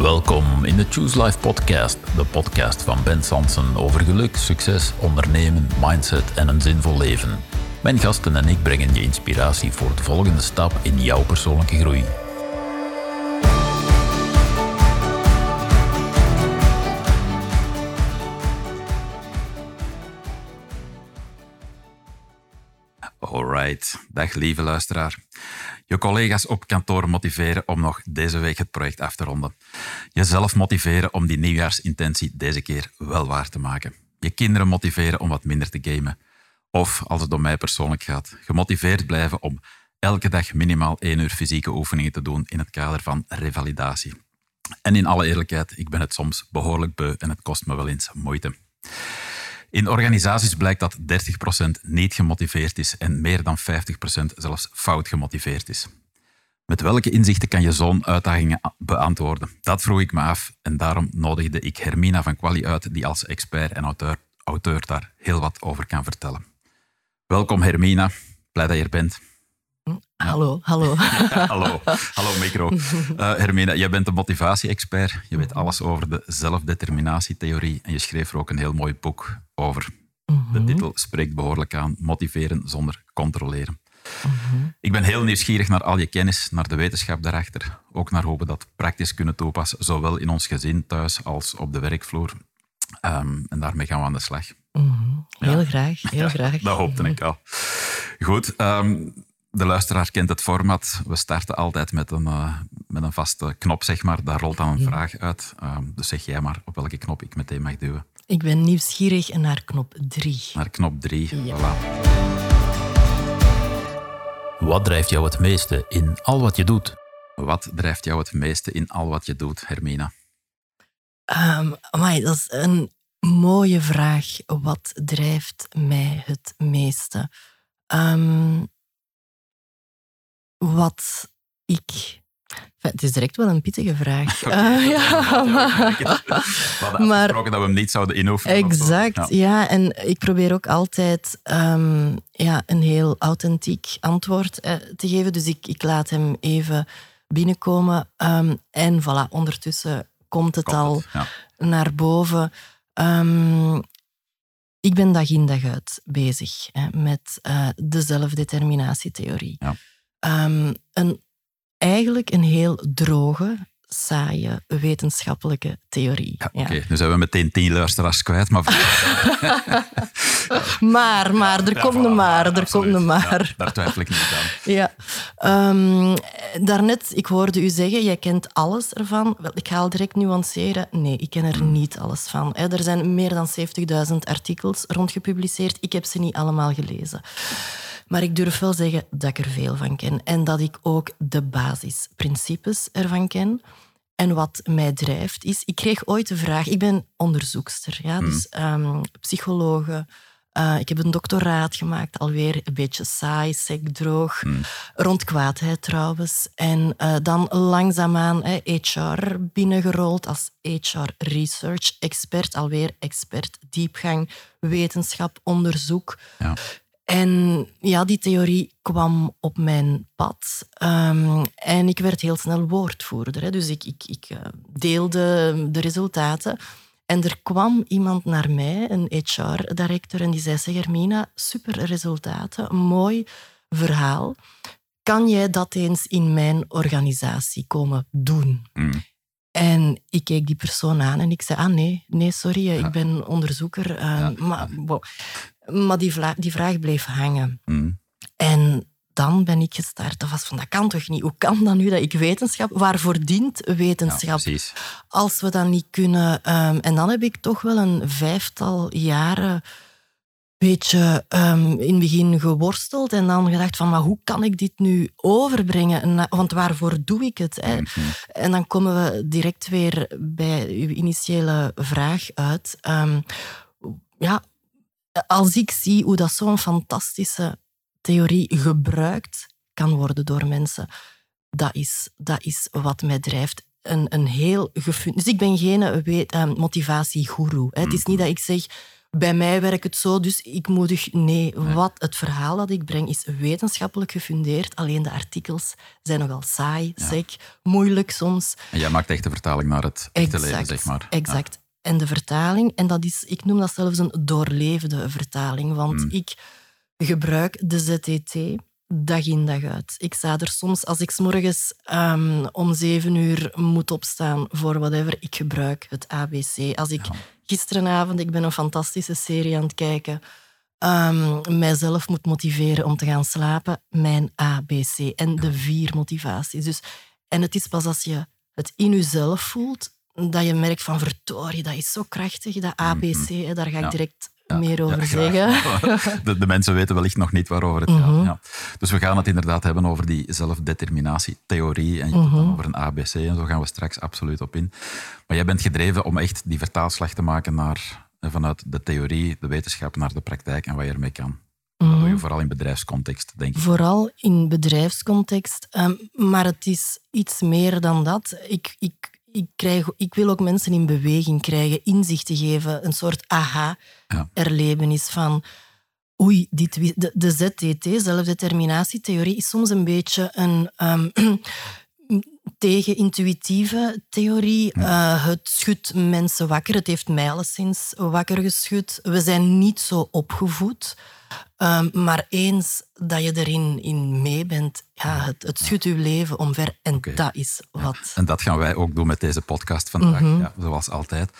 Welkom in de Choose Life podcast, de podcast van Ben Sansen over geluk, succes, ondernemen, mindset en een zinvol leven. Mijn gasten en ik brengen je inspiratie voor de volgende stap in jouw persoonlijke groei. Alright, dag lieve luisteraar. Je collega's op kantoor motiveren om nog deze week het project af te ronden. Jezelf motiveren om die nieuwjaarsintentie deze keer wel waar te maken. Je kinderen motiveren om wat minder te gamen. Of, als het om mij persoonlijk gaat, gemotiveerd blijven om elke dag minimaal één uur fysieke oefeningen te doen in het kader van revalidatie. En in alle eerlijkheid, ik ben het soms behoorlijk beu en het kost me wel eens moeite. In organisaties blijkt dat 30% niet gemotiveerd is en meer dan 50% zelfs fout gemotiveerd is. Met welke inzichten kan je zo'n uitdagingen beantwoorden? Dat vroeg ik me af en daarom nodigde ik Hermina van Quali uit, die als expert en auteur, auteur daar heel wat over kan vertellen. Welkom Hermina, blij dat je er bent. Hallo, hallo. hallo, hallo micro. Uh, Hermina, jij bent een motivatie-expert. Je weet alles over de zelfdeterminatietheorie en je schreef er ook een heel mooi boek over. De Mhm. titel spreekt behoorlijk aan, motiveren zonder controleren. Mhm. Ik ben heel nieuwsgierig naar al je kennis, naar de wetenschap daarachter. Ook naar hoe we dat praktisch kunnen toepassen, zowel in ons gezin thuis als op de werkvloer. Ehm, en daarmee gaan we aan de slag. Mhm. Heel graag, heel graag. Dat hoopte ik al. Goed, ehm, de luisteraar kent het format. We starten altijd met een, eh, met een vaste knop, zeg maar. Daar rolt dan een vraag uit. Ehm, dus zeg jij maar op welke knop ik meteen mag duwen. Ik ben nieuwsgierig naar knop 3. Naar knop 3. Ja. Voilà. Wat drijft jou het meeste in al wat je doet? Wat drijft jou het meeste in al wat je doet, Hermina? Um, amai, dat is een mooie vraag. Wat drijft mij het meeste? Ehm, wat ik... Enfin, het is direct wel een pittige vraag. Oké, Eh, dat is ja, maar- We Maar- dat we hem niet zouden inoefenen. Exact, Ja. ja. En ik probeer ook altijd ehm, ja, een heel authentiek antwoord eh, te geven. Dus ik, ik laat hem even binnenkomen. Ehm, en voilà, ondertussen komt het al het, ja. naar boven. Ehm, ik ben dag in dag uit bezig hè, met eh, de zelfdeterminatietheorie. Ja. Ehm, een, eigenlijk een heel droge, saaie wetenschappelijke theorie. Ja, Ja. Oké, nu zijn we meteen tien luisteraars kwijt, maar... Maar, maar, er Ja, komt voilà, een maar, er absoluut. komt een maar. Daar twijfel ik niet aan. Ja. Ehm, daarnet, ik hoorde u zeggen, jij kent alles ervan. Wel, ik ga al direct nuanceren. Nee, ik ken er niet alles van. hè. Er zijn meer dan 70.000 artikels rond gepubliceerd. Ik heb ze niet allemaal gelezen. Maar ik durf wel zeggen dat ik er veel van ken. En dat ik ook de basisprincipes ervan ken. En wat mij drijft is... Ik kreeg ooit de vraag... Ik ben onderzoekster, ja, dus ehm, psychologe. Eh, ik heb een doctoraat gemaakt, alweer een beetje saai, sec, droog. Rond kwaadheid trouwens. En eh, dan langzaamaan hè, HR binnengerold als HR Research Expert. Alweer expert diepgang, wetenschap, onderzoek. Ja. En ja, die theorie kwam op mijn pad. Ehm, en ik werd heel snel woordvoerder. Hè. Dus ik, ik, ik eh, deelde de resultaten. En er kwam iemand naar mij, een HR-director, en die zei, zeg Hermina, super resultaten, mooi verhaal. Kan jij dat eens in mijn organisatie komen doen? Mm. En ik keek die persoon aan en ik zei, ah nee, nee, sorry, eh, Ja. ik ben onderzoeker. eh, Ja, Maar, wow. Maar die, vla- die vraag bleef hangen. Mm. En dan ben ik gestart. Dat was van, dat kan toch niet? Hoe kan dat nu dat ik wetenschap... Waarvoor dient wetenschap? als we dat niet kunnen... ehm, en dan heb ik toch wel een vijftal jaren beetje ehm, in het begin geworsteld en dan gedacht van, maar hoe kan ik dit nu overbrengen? Want waarvoor doe ik het? Hè? Mhm. En dan komen we direct weer bij uw initiële vraag uit. Ehm, ja, als ik zie hoe dat zo'n fantastische theorie gebruikt kan worden door mensen, dat is, dat is wat mij drijft. Een, een heel gefun- Dus ik ben geen weet, eh, motivatiegoeroe. hè. Het is niet dat ik zeg, bij mij werkt het zo, dus ik moedig... Nee, wat het verhaal dat ik breng is wetenschappelijk gefundeerd. Alleen de artikels zijn nogal saai, sec, moeilijk soms. En jij maakt echt de vertaling naar het echte leven, zeg maar. Exact. En de vertaling, en dat is, ik noem dat zelfs een doorlevende vertaling, want mm. ik gebruik de ZTT dag in dag uit. Ik sta er soms, als ik s morgens um, om zeven uur moet opstaan voor whatever, ik gebruik het ABC. Als ik gisterenavond, ik ben een fantastische serie aan het kijken, um, mijzelf moet motiveren om te gaan slapen, mijn ABC en de vier motivaties. Dus, en het is pas als je het in jezelf voelt, dat je merkt van verdorie, dat is zo krachtig, dat ABC, mm daar ga ik direct meer over zeggen. De, de, mensen weten wellicht nog niet waarover het gaat. Mhm. Ja. Dus we gaan het inderdaad hebben over die zelfdeterminatietheorie en je mm over een ABC en zo gaan we straks absoluut op in. Maar jij bent gedreven om echt die vertaalslag te maken naar, eh, vanuit de theorie, de wetenschap, naar de praktijk en wat je ermee kan. Dat doe je mhm. vooral in bedrijfscontext, denk ik. Vooral in bedrijfscontext. Um, maar het is iets meer dan dat. Ik, ik ik, krijg, ik wil ook mensen in beweging krijgen, inzichten geven, een soort aha-erlevenis van oei, dit, de, de ZTT, zelfdeterminatietheorie, is soms een beetje een um, tegen-intuïtieve theorie. Uh, het schudt mensen wakker. Het heeft mij alleszins wakker geschud. We zijn niet zo opgevoed. Ehm, maar eens dat je erin in mee bent, ja, het, het schudt je leven omver. En dat is wat. En dat gaan wij ook doen met deze podcast vandaag, mhm. ja, zoals altijd.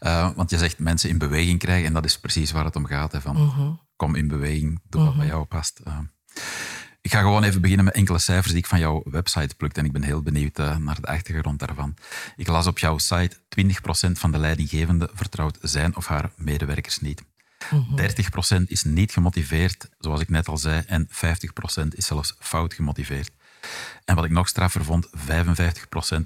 Uh, want je zegt mensen in beweging krijgen, en dat is precies waar het om gaat. Hè, van, mhm. Kom in beweging, doe wat mhm. bij jou past. Uh, ik ga gewoon even beginnen met enkele cijfers die ik van jouw website plukte. En ik ben heel benieuwd uh, naar de achtergrond daarvan. Ik las op jouw site: 20% van de leidinggevenden vertrouwt zijn of haar medewerkers niet. 30% is niet gemotiveerd, zoals ik net al zei, en 50% is zelfs fout gemotiveerd. En wat ik nog straffer vond, 55%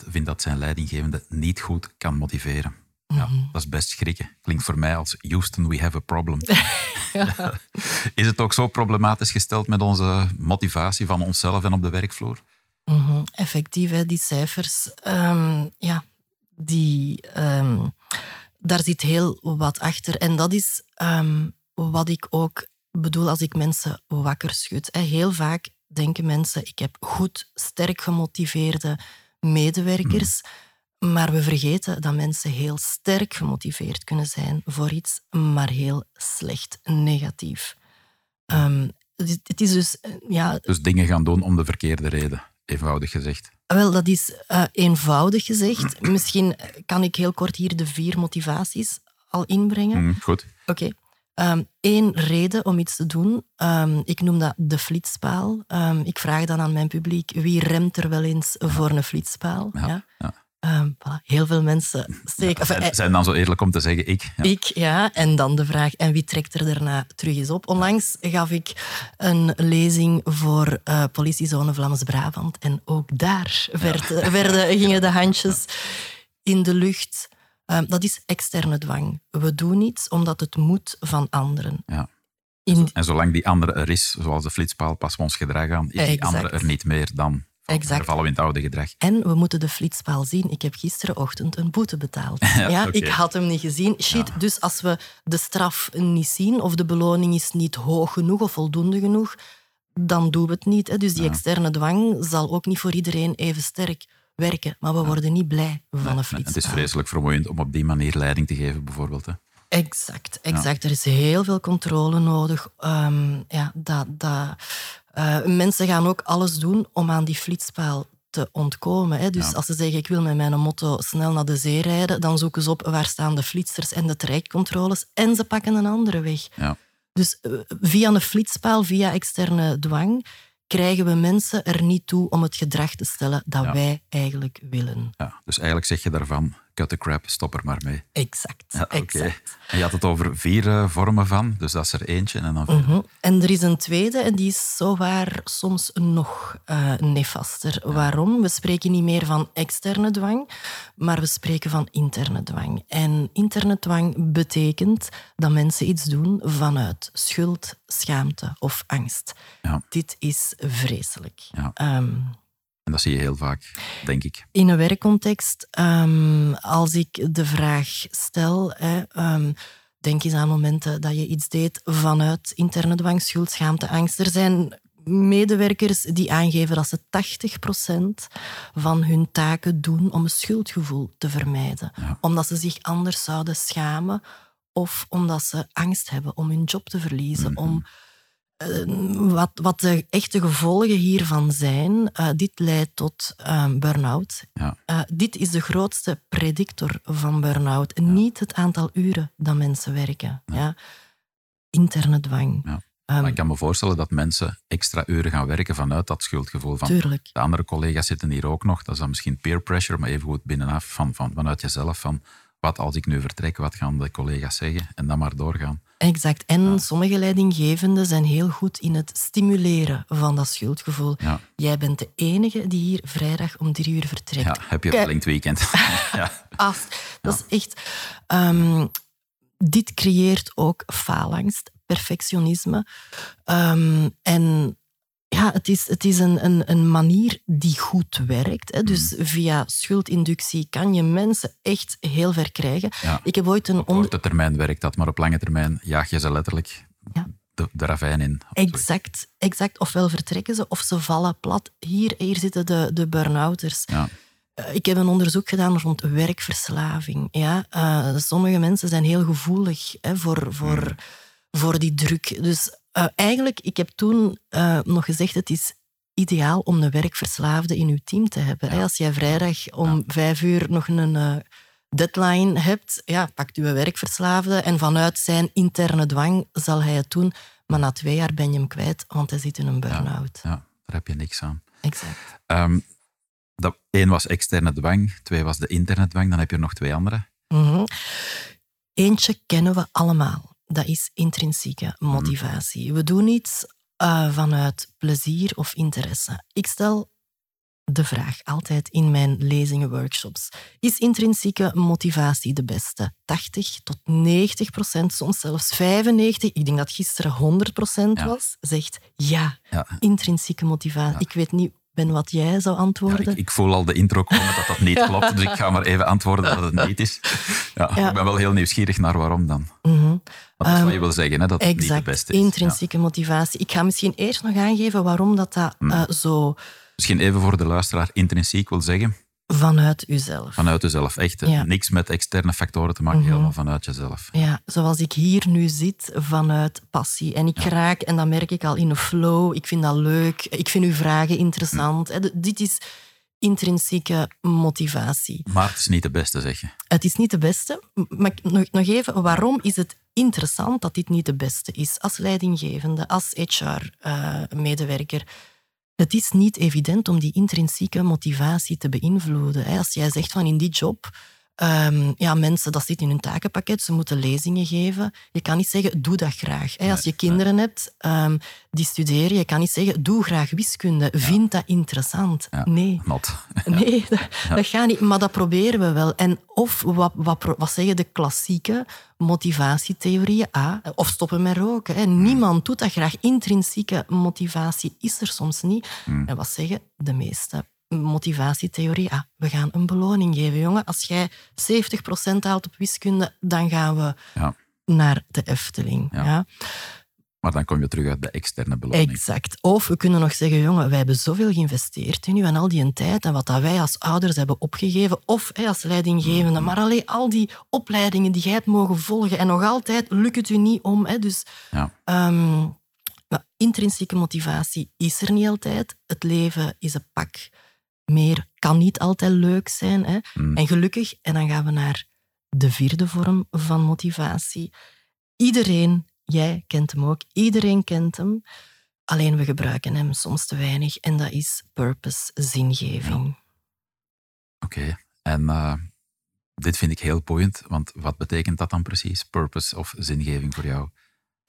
vindt dat zijn leidinggevende niet goed kan motiveren. Ja, mhm. dat is best schrikken. Klinkt voor mij als Houston, we have a problem. is het ook zo problematisch gesteld met onze motivatie van onszelf en op de werkvloer? Mm Effectief, hè, die cijfers. Um, ja, die... Um daar zit heel wat achter. En dat is ehm, wat ik ook bedoel als ik mensen wakker schud. Heel vaak denken mensen, ik heb goed, sterk gemotiveerde medewerkers. Maar we vergeten dat mensen heel sterk gemotiveerd kunnen zijn voor iets, maar heel slecht, negatief. Um, het is dus, eh, ja... Dus dingen gaan doen om de verkeerde reden, eenvoudig gezegd. Wel, dat is uh, eenvoudig gezegd. Misschien kan ik heel kort hier de vier motivaties al inbrengen. Mm, goed. Oké. Eén ehm, reden om iets te doen. Um, ik noem dat de flitspaal. Um, ik vraag dan aan mijn publiek wie remt er wel eens voor een flitspaal. Ja, ja. Um, Heel veel mensen steken... Ja, zijn, zijn dan zo eerlijk om te zeggen ik? Ja. Ik, ja. En dan de vraag, en wie trekt er daarna terug eens op? Onlangs gaf ik een lezing voor uh, politiezone Vlaams-Brabant. En ook daar werd, werden, gingen de handjes in de lucht. Um, dat is externe dwang. We doen iets omdat het moet van anderen. Ja. In... En zolang die andere er is, zoals de flitspaal, passen we ons gedrag aan. Is die andere er niet meer, dan Exact. vallen we in het oude gedrag. En we moeten de flitspaal zien. Ik heb gisterenochtend een boete betaald. ja, Ik had hem niet gezien. Shit, dus als we de straf niet zien of de beloning is niet hoog genoeg of voldoende genoeg, dan doen we het niet. Hè. Dus die externe dwang zal ook niet voor iedereen even sterk werken. Maar we worden niet blij van een flitspaal. Het is vreselijk vermoeiend om op die manier leiding te geven, bijvoorbeeld. Hè. Exact, exact. Er is heel veel controle nodig. Um, ja, dat, dat, uh, mensen gaan ook alles doen om aan die flitspaal te ontkomen. Hè. Dus als ze zeggen, ik wil met mijn motto snel naar de zee rijden, dan zoeken ze op waar staan de flitsers en de trajectcontroles en ze pakken een andere weg. Ja. Dus uh, via een flitspaal, via externe dwang, krijgen we mensen er niet toe om het gedrag te stellen dat wij eigenlijk willen. Ja, dus eigenlijk zeg je daarvan, cut the crap, stop er maar mee. Exact. Ja, exact. En je had het over vier uh, vormen van, dus dat is er eentje. En, dan uh en er is een tweede, en die is zowaar soms nog uh, nefaster. Waarom? We spreken niet meer van externe dwang, maar we spreken van interne dwang. En interne dwang betekent dat mensen iets doen vanuit schuld, schaamte of angst. Ja. Dit is vreselijk. Ja. Um, en dat zie je heel vaak, denk ik. In een werkcontext, um, als ik de vraag stel, hè, um, Denk eens aan momenten dat je iets deed vanuit interne dwang, schuld, schaamte, angst. Er zijn medewerkers die aangeven dat ze 80% van hun taken doen om een schuldgevoel te vermijden. Omdat ze zich anders zouden schamen of omdat ze angst hebben om hun job te verliezen. Mhm. Om, wat, wat de echte gevolgen hiervan zijn, uh, dit leidt tot uh, burn-out. Ja. dit is de grootste predictor van burn-out. Niet het aantal uren dat mensen werken. Ja. Interne dwang. Um, ik kan me voorstellen dat mensen extra uren gaan werken vanuit dat schuldgevoel. Van tuurlijk. De andere collega's zitten hier ook nog. Dat is dan misschien peer pressure, maar even goed binnenaf van, van, vanuit jezelf. Van, wat als ik nu vertrek, wat gaan de collega's zeggen? En dan maar doorgaan. Exact. En sommige leidinggevenden zijn heel goed in het stimuleren van dat schuldgevoel. Ja. Jij bent de enige die hier vrijdag om drie uur vertrekt. Ja, heb je het weekend. ja. As, dat is echt... Um, dit creëert ook faalangst, perfectionisme. Um, en ja, het is, het is een, een, een manier die goed werkt. Hè. Dus mm. via schuldinductie kan je mensen echt heel ver krijgen. Ik heb ooit een... Op korte termijn werkt dat, maar op lange termijn jaag je ze letterlijk ja. de, de ravijn in. Exact, exact. Ofwel vertrekken ze of ze vallen plat. Hier, hier zitten de, de burn-outers. Ja. Eh, ik heb een onderzoek gedaan rond werkverslaving. Ja? Uh, sommige mensen zijn heel gevoelig hè, voor, voor, mm. voor die druk. Dus uh, eigenlijk, ik heb toen nog gezegd, het is ideaal om een werkverslaafde in uw team te hebben. Hè? Als jij vrijdag om vijf uur nog een deadline hebt, ja, pakt uw werkverslaafde en vanuit zijn interne dwang zal hij het doen. Maar na twee jaar ben je hem kwijt, want hij zit in een burn-out. Ja, daar heb je niks aan. Exact. Um, dat, één was externe dwang, twee was de interne dwang, dan heb je nog twee andere. Mm Eentje kennen we allemaal. Dat is intrinsieke motivatie. We doen iets uh, vanuit plezier of interesse. Ik stel de vraag altijd in mijn lezingen, workshops. Is intrinsieke motivatie de beste? 80 tot 90 procent, soms zelfs 95, ik denk dat gisteren 100 procent was, zegt ja, ja. intrinsieke motivatie. Ik weet niet ben wat jij zou antwoorden. ik, ik, voel al de intro komen dat dat niet klopt, dus ik ga maar even antwoorden dat het niet is. Ja, Ik ben wel heel nieuwsgierig naar waarom dan. Mm -hmm. Dat is wat je ehm, wil zeggen, hè, dat het niet de beste is. intrinsieke motivatie. Ik ga misschien eerst nog aangeven waarom dat, dat mm. uh, zo... Misschien even voor de luisteraar, intrinsiek wil zeggen... Vanuit uzelf. Vanuit uzelf, echt. Niks met externe factoren te maken, mhm. helemaal vanuit jezelf. Ja, zoals ik hier nu zit, vanuit passie. En ik raak, en dat merk ik al in een flow, ik vind dat leuk, ik vind uw vragen interessant. Dit is intrinsieke motivatie. Maar het is niet de beste, zeg je? Het is niet de beste. Maar nog, nog even, waarom is het interessant dat dit niet de beste is? Als leidinggevende, als HR-medewerker... Het is niet evident om die intrinsieke motivatie te beïnvloeden. Als jij zegt van in die job Um, ja, mensen, dat zit in hun takenpakket, ze moeten lezingen geven. Je kan niet zeggen, doe dat graag. Als je kinderen hebt um, die studeren, je kan niet zeggen, doe graag wiskunde, vind dat interessant. Nee. Not. Nee, dat, dat, gaat niet. Maar dat proberen we wel. En of, wat, wat, wat zeggen de klassieke motivatietheorieën? Ah, of stoppen met roken. Hè. Niemand doet dat graag. Intrinsieke motivatie is er soms niet. Hmm. En wat zeggen de meeste motivatietheorie. Ah, we gaan een beloning geven, jongen. Als jij 70% haalt op wiskunde, dan gaan we ja. naar de Efteling. Ja. Maar dan kom je terug uit de externe beloning. Exact. Of we kunnen nog zeggen, jongen, wij hebben zoveel geïnvesteerd in u en al die tijd en wat dat wij als ouders hebben opgegeven, of als leidinggevende, mm. maar alleen al die opleidingen die jij hebt mogen volgen en nog altijd lukt het u niet om. Hè, dus ja. Um, intrinsieke motivatie is er niet altijd. Het leven is een pak meer kan niet altijd leuk zijn. Hè? Mm. En gelukkig, en dan gaan we naar de vierde vorm van motivatie. Iedereen, jij kent hem ook, iedereen kent hem. Alleen we gebruiken hem soms te weinig en dat is purpose, zingeving. Oké, en uh, dit vind ik heel boeiend, want wat betekent dat dan precies, purpose of zingeving voor jou?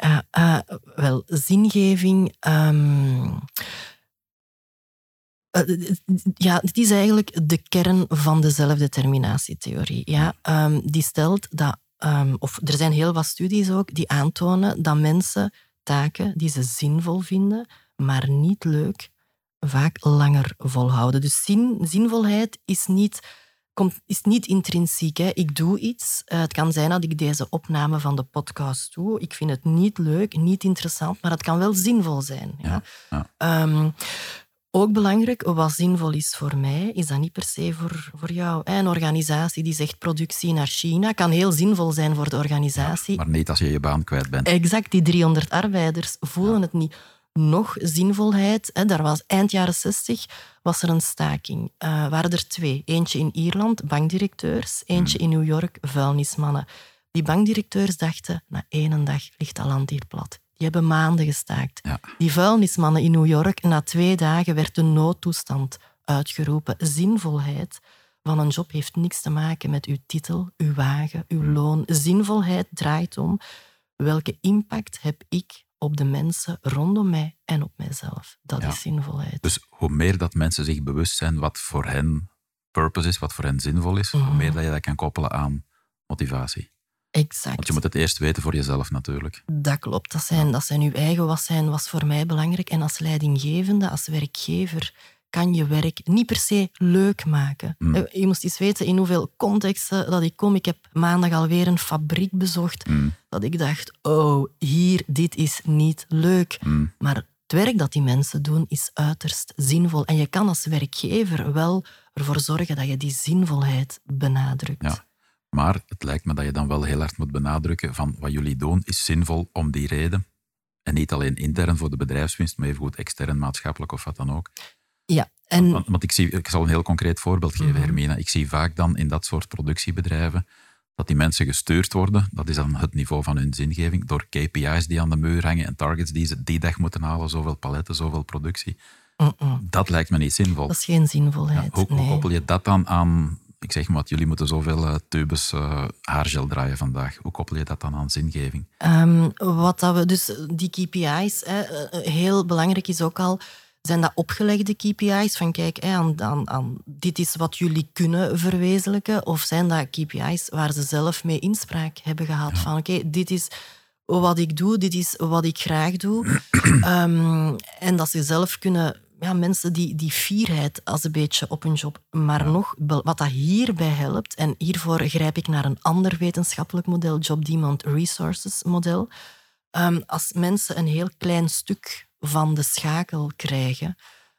Uh, uh, wel, zingeving. Um, uh, ja, het is eigenlijk de kern van de zelfdeterminatietheorie. Ja? Um, die stelt dat, um, of er zijn heel wat studies ook die aantonen dat mensen taken die ze zinvol vinden, maar niet leuk, vaak langer volhouden. Dus zin, zinvolheid is niet komt, is niet intrinsiek. Hè. Ik doe iets. Uh, het kan zijn dat ik deze opname van de podcast doe. Ik vind het niet leuk, niet interessant, maar het kan wel zinvol zijn. Ja? ja, um, ook belangrijk, wat zinvol is voor mij, is dat niet per se voor, voor jou. Een organisatie die zegt productie naar China kan heel zinvol zijn voor de organisatie. maar niet als je je baan kwijt bent. Exact, die 300 arbeiders voelen het niet. Nog zinvolheid, hè, daar was eind jaren 60 was er een staking. Uh, waren er twee. Eentje in Ierland, bankdirecteurs. Eentje hmm. in New York, vuilnismannen. Die bankdirecteurs dachten, na één dag ligt dat land hier plat. Die hebben maanden gestaakt. Die vuilnismannen in New York, na twee dagen werd de noodtoestand uitgeroepen. Zinvolheid van een job heeft niks te maken met uw titel, uw wagen, uw loon. Zinvolheid draait om welke impact heb ik op de mensen rondom mij en op mijzelf. Dat is zinvolheid. Dus hoe meer dat mensen zich bewust zijn wat voor hen purpose is, wat voor hen zinvol is, hoe mhm. meer dat je dat kan koppelen aan motivatie. Exact. Want je moet het eerst weten voor jezelf natuurlijk. Dat klopt. Dat zijn, dat zijn uw eigen wat zijn, was voor mij belangrijk. En als leidinggevende, als werkgever, kan je werk niet per se leuk maken. Hmm. Eh, je moest eens weten in hoeveel contexten dat ik kom. Ik heb maandag alweer een fabriek bezocht. Hmm. Dat ik dacht, oh, hier, dit is niet leuk. Hmm. Maar het werk dat die mensen doen is uiterst zinvol. En je kan als werkgever wel ervoor zorgen dat je die zinvolheid benadrukt. Ja. Maar het lijkt me dat je dan wel heel hard moet benadrukken van wat jullie doen is zinvol om die reden. En niet alleen intern voor de bedrijfswinst, maar even goed extern, maatschappelijk of wat dan ook. Ja, en... Want, want ik, zie, ik zal een heel concreet voorbeeld geven, mm Hermina. Ik zie vaak dan in dat soort productiebedrijven dat die mensen gestuurd worden, dat is dan het niveau van hun zingeving, door KPI's die aan de muur hangen en targets die ze die dag moeten halen, zoveel paletten, zoveel productie. Dat lijkt me niet zinvol. Dat is geen zinvolheid. hoe, hoe, koppel je dat dan aan ik zeg maar, jullie moeten zoveel uh, tubes uh, haargel draaien vandaag. Hoe koppel je dat dan aan zingeving? Um, wat dat we, dus die KPI's, hè, eh, heel belangrijk is ook al, zijn dat opgelegde KPI's? Van kijk, hè, aan, aan, aan, dit is wat jullie kunnen verwezenlijken. Of zijn dat KPI's waar ze zelf mee inspraak hebben gehad? Van oké, dit is wat ik doe, dit is wat ik graag doe. um, en dat ze zelf kunnen ja, mensen die, die fierheid als een beetje op hun job. Maar nog, wat dat hierbij helpt, en hiervoor grijp ik naar een ander wetenschappelijk model, Job Demand Resources model. Ehm, als mensen een heel klein stuk van de schakel krijgen,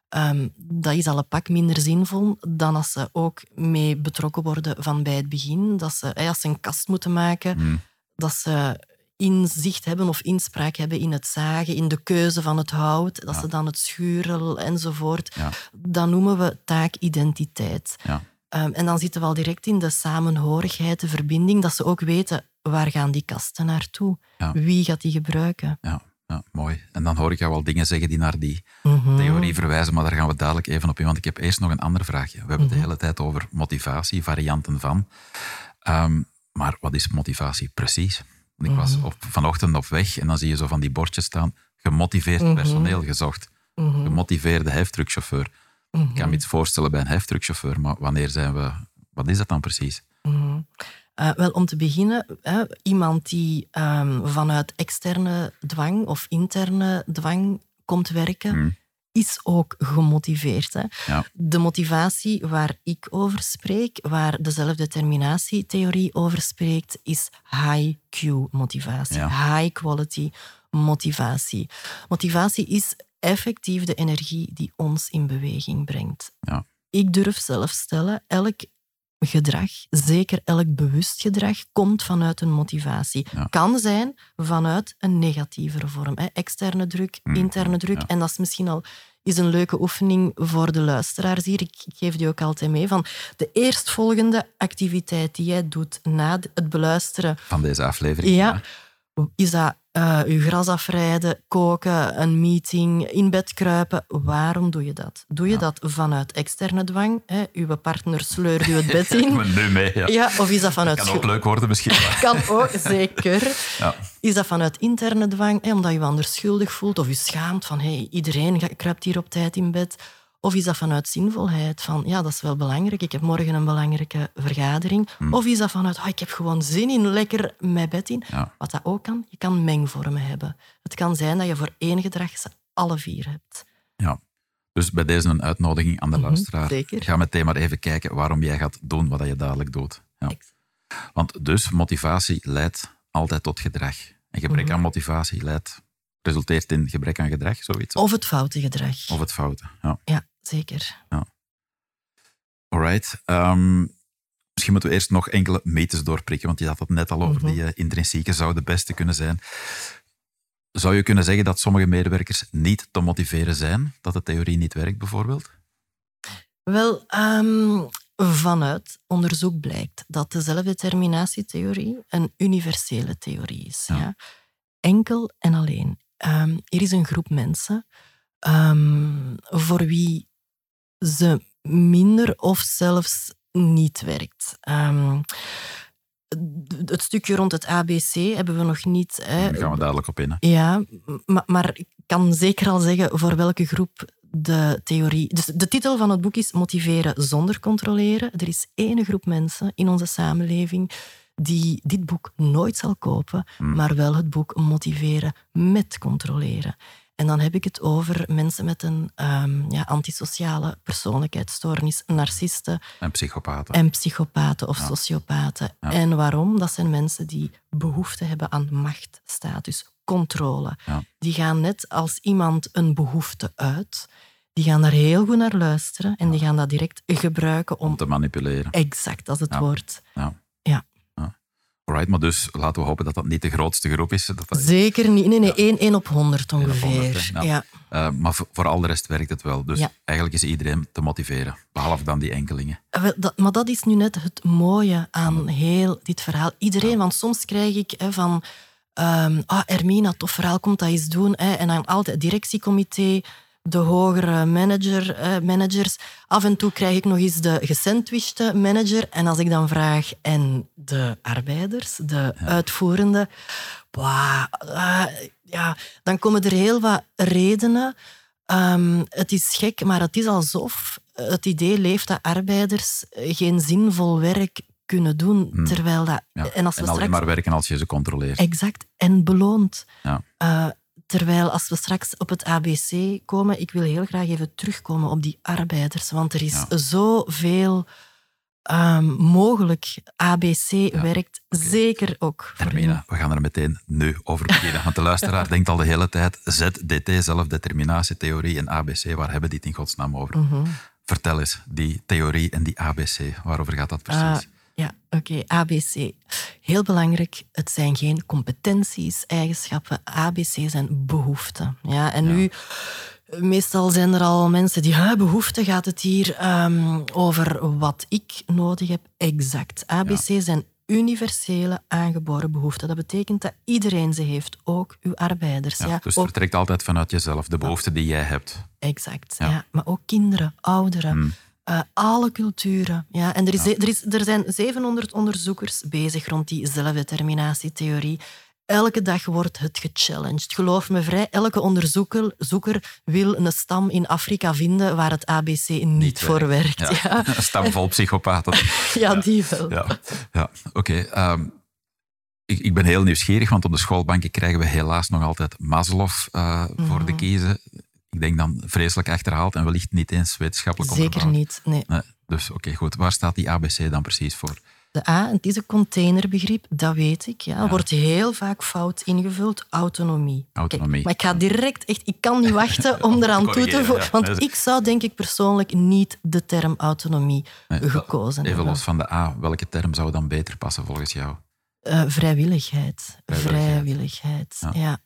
um, dat is al een pak minder zinvol dan als ze ook mee betrokken worden van bij het begin. Dat ze, als ze een kast moeten maken, hmm. dat ze inzicht hebben of inspraak hebben in het zagen, in de keuze van het hout, dat ze dan het schuren enzovoort. Ja. Dat noemen we taakidentiteit. Ja. Um, en dan zitten we al direct in de samenhorigheid, de verbinding, dat ze ook weten waar gaan die kasten naartoe, wie gaat die gebruiken. Ja. Ja, mooi. En dan hoor ik jou wel dingen zeggen die naar die mhm. theorie verwijzen, maar daar gaan we dadelijk even op in. Want ik heb eerst nog een ander vraagje. We hebben het de mhm. hele tijd over motivatie, varianten van. Um, maar wat is motivatie precies? Ik was mhm. op, vanochtend op weg en dan zie je zo van die bordjes staan. Gemotiveerd mhm. personeel gezocht. Mhm. Gemotiveerde heftruckchauffeur. Ik kan me iets voorstellen bij een heftruckchauffeur, maar wanneer zijn we... Wat is dat dan precies? Uh, wel, om te beginnen, iemand die um, vanuit externe dwang of interne dwang komt werken, is ook gemotiveerd. Hè? Ja. De motivatie waar ik over spreek, waar de zelfdeterminatietheorie over spreekt, is high Q-motivatie, high quality motivatie. Motivatie is effectief de energie die ons in beweging brengt. Ja. Ik durf zelf stellen, elk gedrag, zeker elk bewust gedrag, komt vanuit een motivatie. Kan zijn vanuit een negatieve vorm. Hè. Externe druk, mm. interne druk. En dat is misschien al is een leuke oefening voor de luisteraars hier. Ik geef die ook altijd mee. Van de eerstvolgende activiteit die jij doet na het beluisteren... Van deze aflevering. Ja. Is dat uh, je gras afrijden, koken, een meeting, in bed kruipen. Waarom doe je dat? Doe je dat vanuit externe dwang? Hè? Uw partner sleurt u het bed in. Nu mee, ja. ja. Of is dat vanuit... Dat kan ook leuk worden misschien. kan ook, zeker. Ja. Is dat vanuit interne dwang, hè? omdat je je anders schuldig voelt of je schaamt van hey, iedereen kruipt hier op tijd in bed? Of is dat vanuit zinvolheid? Van ja, dat is wel belangrijk. Ik heb morgen een belangrijke vergadering. Hmm. Of is dat vanuit oh, ik heb gewoon zin in lekker mijn bed in? Wat dat ook kan, je kan mengvormen hebben. Het kan zijn dat je voor één gedrag ze alle vier hebt. Ja, Dus bij deze een uitnodiging aan de Mhm, luisteraar. zeker. Ga meteen maar even kijken waarom jij gaat doen wat je dadelijk doet. Ja. Want dus motivatie leidt altijd tot gedrag. En gebrek Mhm. aan motivatie leidt, resulteert in gebrek aan gedrag, zoiets. Of het foute gedrag. Of het foute. Ja. Ja, zeker. Alright. Ehm, misschien moeten we eerst nog enkele mythes doorprikken, want je had het net al over Mhm. die eh, intrinsieke zou de beste kunnen zijn. Zou je kunnen zeggen dat sommige medewerkers niet te motiveren zijn? Dat de theorie niet werkt, bijvoorbeeld? Wel, ehm, vanuit onderzoek blijkt dat de zelfdeterminatietheorie een universele theorie is. Ja. Ja. Enkel en alleen. Ehm, er is een groep mensen voor wie ze minder of zelfs niet werkt. Ehm, het stukje rond het ABC hebben we nog niet. Hè, Daar gaan we dadelijk op in. hè. ja, maar, maar ik kan zeker al zeggen voor welke groep de theorie. Dus de titel van het boek is Motiveren zonder controleren. Er is één groep mensen in onze samenleving die dit boek nooit zal kopen, Hmm. maar wel het boek Motiveren met controleren. En dan heb ik het over mensen met een ehm, ja, antisociale persoonlijkheidsstoornis, narcisten, En psychopaten. en psychopaten of Ja. sociopaten. Ja. En waarom? Dat zijn mensen die behoefte hebben aan macht, status, controle. Die gaan net als iemand een behoefte uit, die gaan daar heel goed naar luisteren en die gaan dat direct gebruiken om... Om te manipuleren. Exact, dat is het Ja. woord. Ja. Ja. Ja. Alright, maar dus laten we hopen dat dat niet de grootste groep is. Dat dat, Zeker niet. Nee, nee, 1, 1 op 100 op ongeveer. 100, hè. Ja. ja. eh, maar voor, voor al de rest werkt het wel. Dus Ja. eigenlijk is iedereen te motiveren. Behalve dan die enkelingen. Dat, maar dat is nu net het mooie aan heel dit verhaal. Iedereen, want soms krijg ik hè, van... ehm ah, Ermina, tof verhaal, komt dat eens doen. Hè, en dan altijd het directiecomité, de hogere manager, eh, managers. Af en toe krijg ik nog eens de gesandwichte manager. En als ik dan vraag, en de arbeiders, de uitvoerende... Wauw, ah, ja, dan komen er heel wat redenen. Ehm, het is gek, maar het is alsof het idee leeft dat arbeiders eh, geen zinvol werk kunnen doen. Terwijl dat... Ja. En als we en alleen straks... maar werken als je ze controleert. Exact. En beloond. Ja. Eh, terwijl als we straks op het ABC komen, ik wil heel graag even terugkomen op die arbeiders, want er is Ja. zoveel ehm, mogelijk. ABC werkt zeker ook voor Hermina, we gaan er meteen nu over beginnen. Want de luisteraar denkt al de hele tijd, ZDT, zelfdeterminatietheorie en ABC, waar hebben die het in godsnaam over? Mhm. Vertel eens, die theorie en die ABC, waarover gaat dat precies? Ah, ja, oké. ABC. Heel belangrijk, het zijn geen competenties, eigenschappen. ABC zijn behoeften. Ja, en nu, meestal zijn er al mensen die, "Huh, behoeften, gaat het hier ehm, over wat ik nodig heb? Exact. ABC zijn universele aangeboren behoeften. Dat betekent dat iedereen ze heeft, ook uw arbeiders. Ja, Ja, dus het ook, vertrekt altijd vanuit jezelf, de behoefte die jij hebt. exact. Ja. Ja. Maar ook kinderen, ouderen. Hmm. Eh, alle culturen. Ja, en er, is, er, is, er zijn 700 onderzoekers bezig rond die zelfdeterminatietheorie. Elke dag wordt het gechallenged. Geloof me vrij, elke onderzoeker zoeker wil een stam in Afrika vinden waar het ABC niet, voor werkt. Ja, ja. Een stam vol psychopaten. die wel. Ja, ja. oké. ehm, ik, ik ben heel nieuwsgierig, want op de schoolbanken krijgen we helaas nog altijd Maslow eh, voor Mhm. de kiezen. Ik denk dan vreselijk achterhaald en wellicht niet eens wetenschappelijk Zeker onderbouwd. niet. Nee. Nee, dus oké, goed. Waar staat die ABC dan precies voor? De A, het is een containerbegrip, dat weet ik. Ja. Wordt heel vaak fout ingevuld. Autonomie. Autonomie. Kijk, maar ik ga direct, echt, ik kan niet wachten om eraan toe te voegen. ja. Want Nee, ik zou denk ik persoonlijk niet de term autonomie Nee, gekozen Even hebben. los van de A, welke term zou dan beter passen volgens jou? Eh, vrijwilligheid. Vrijwilligheid. Vrijwilligheid, Ja. ja.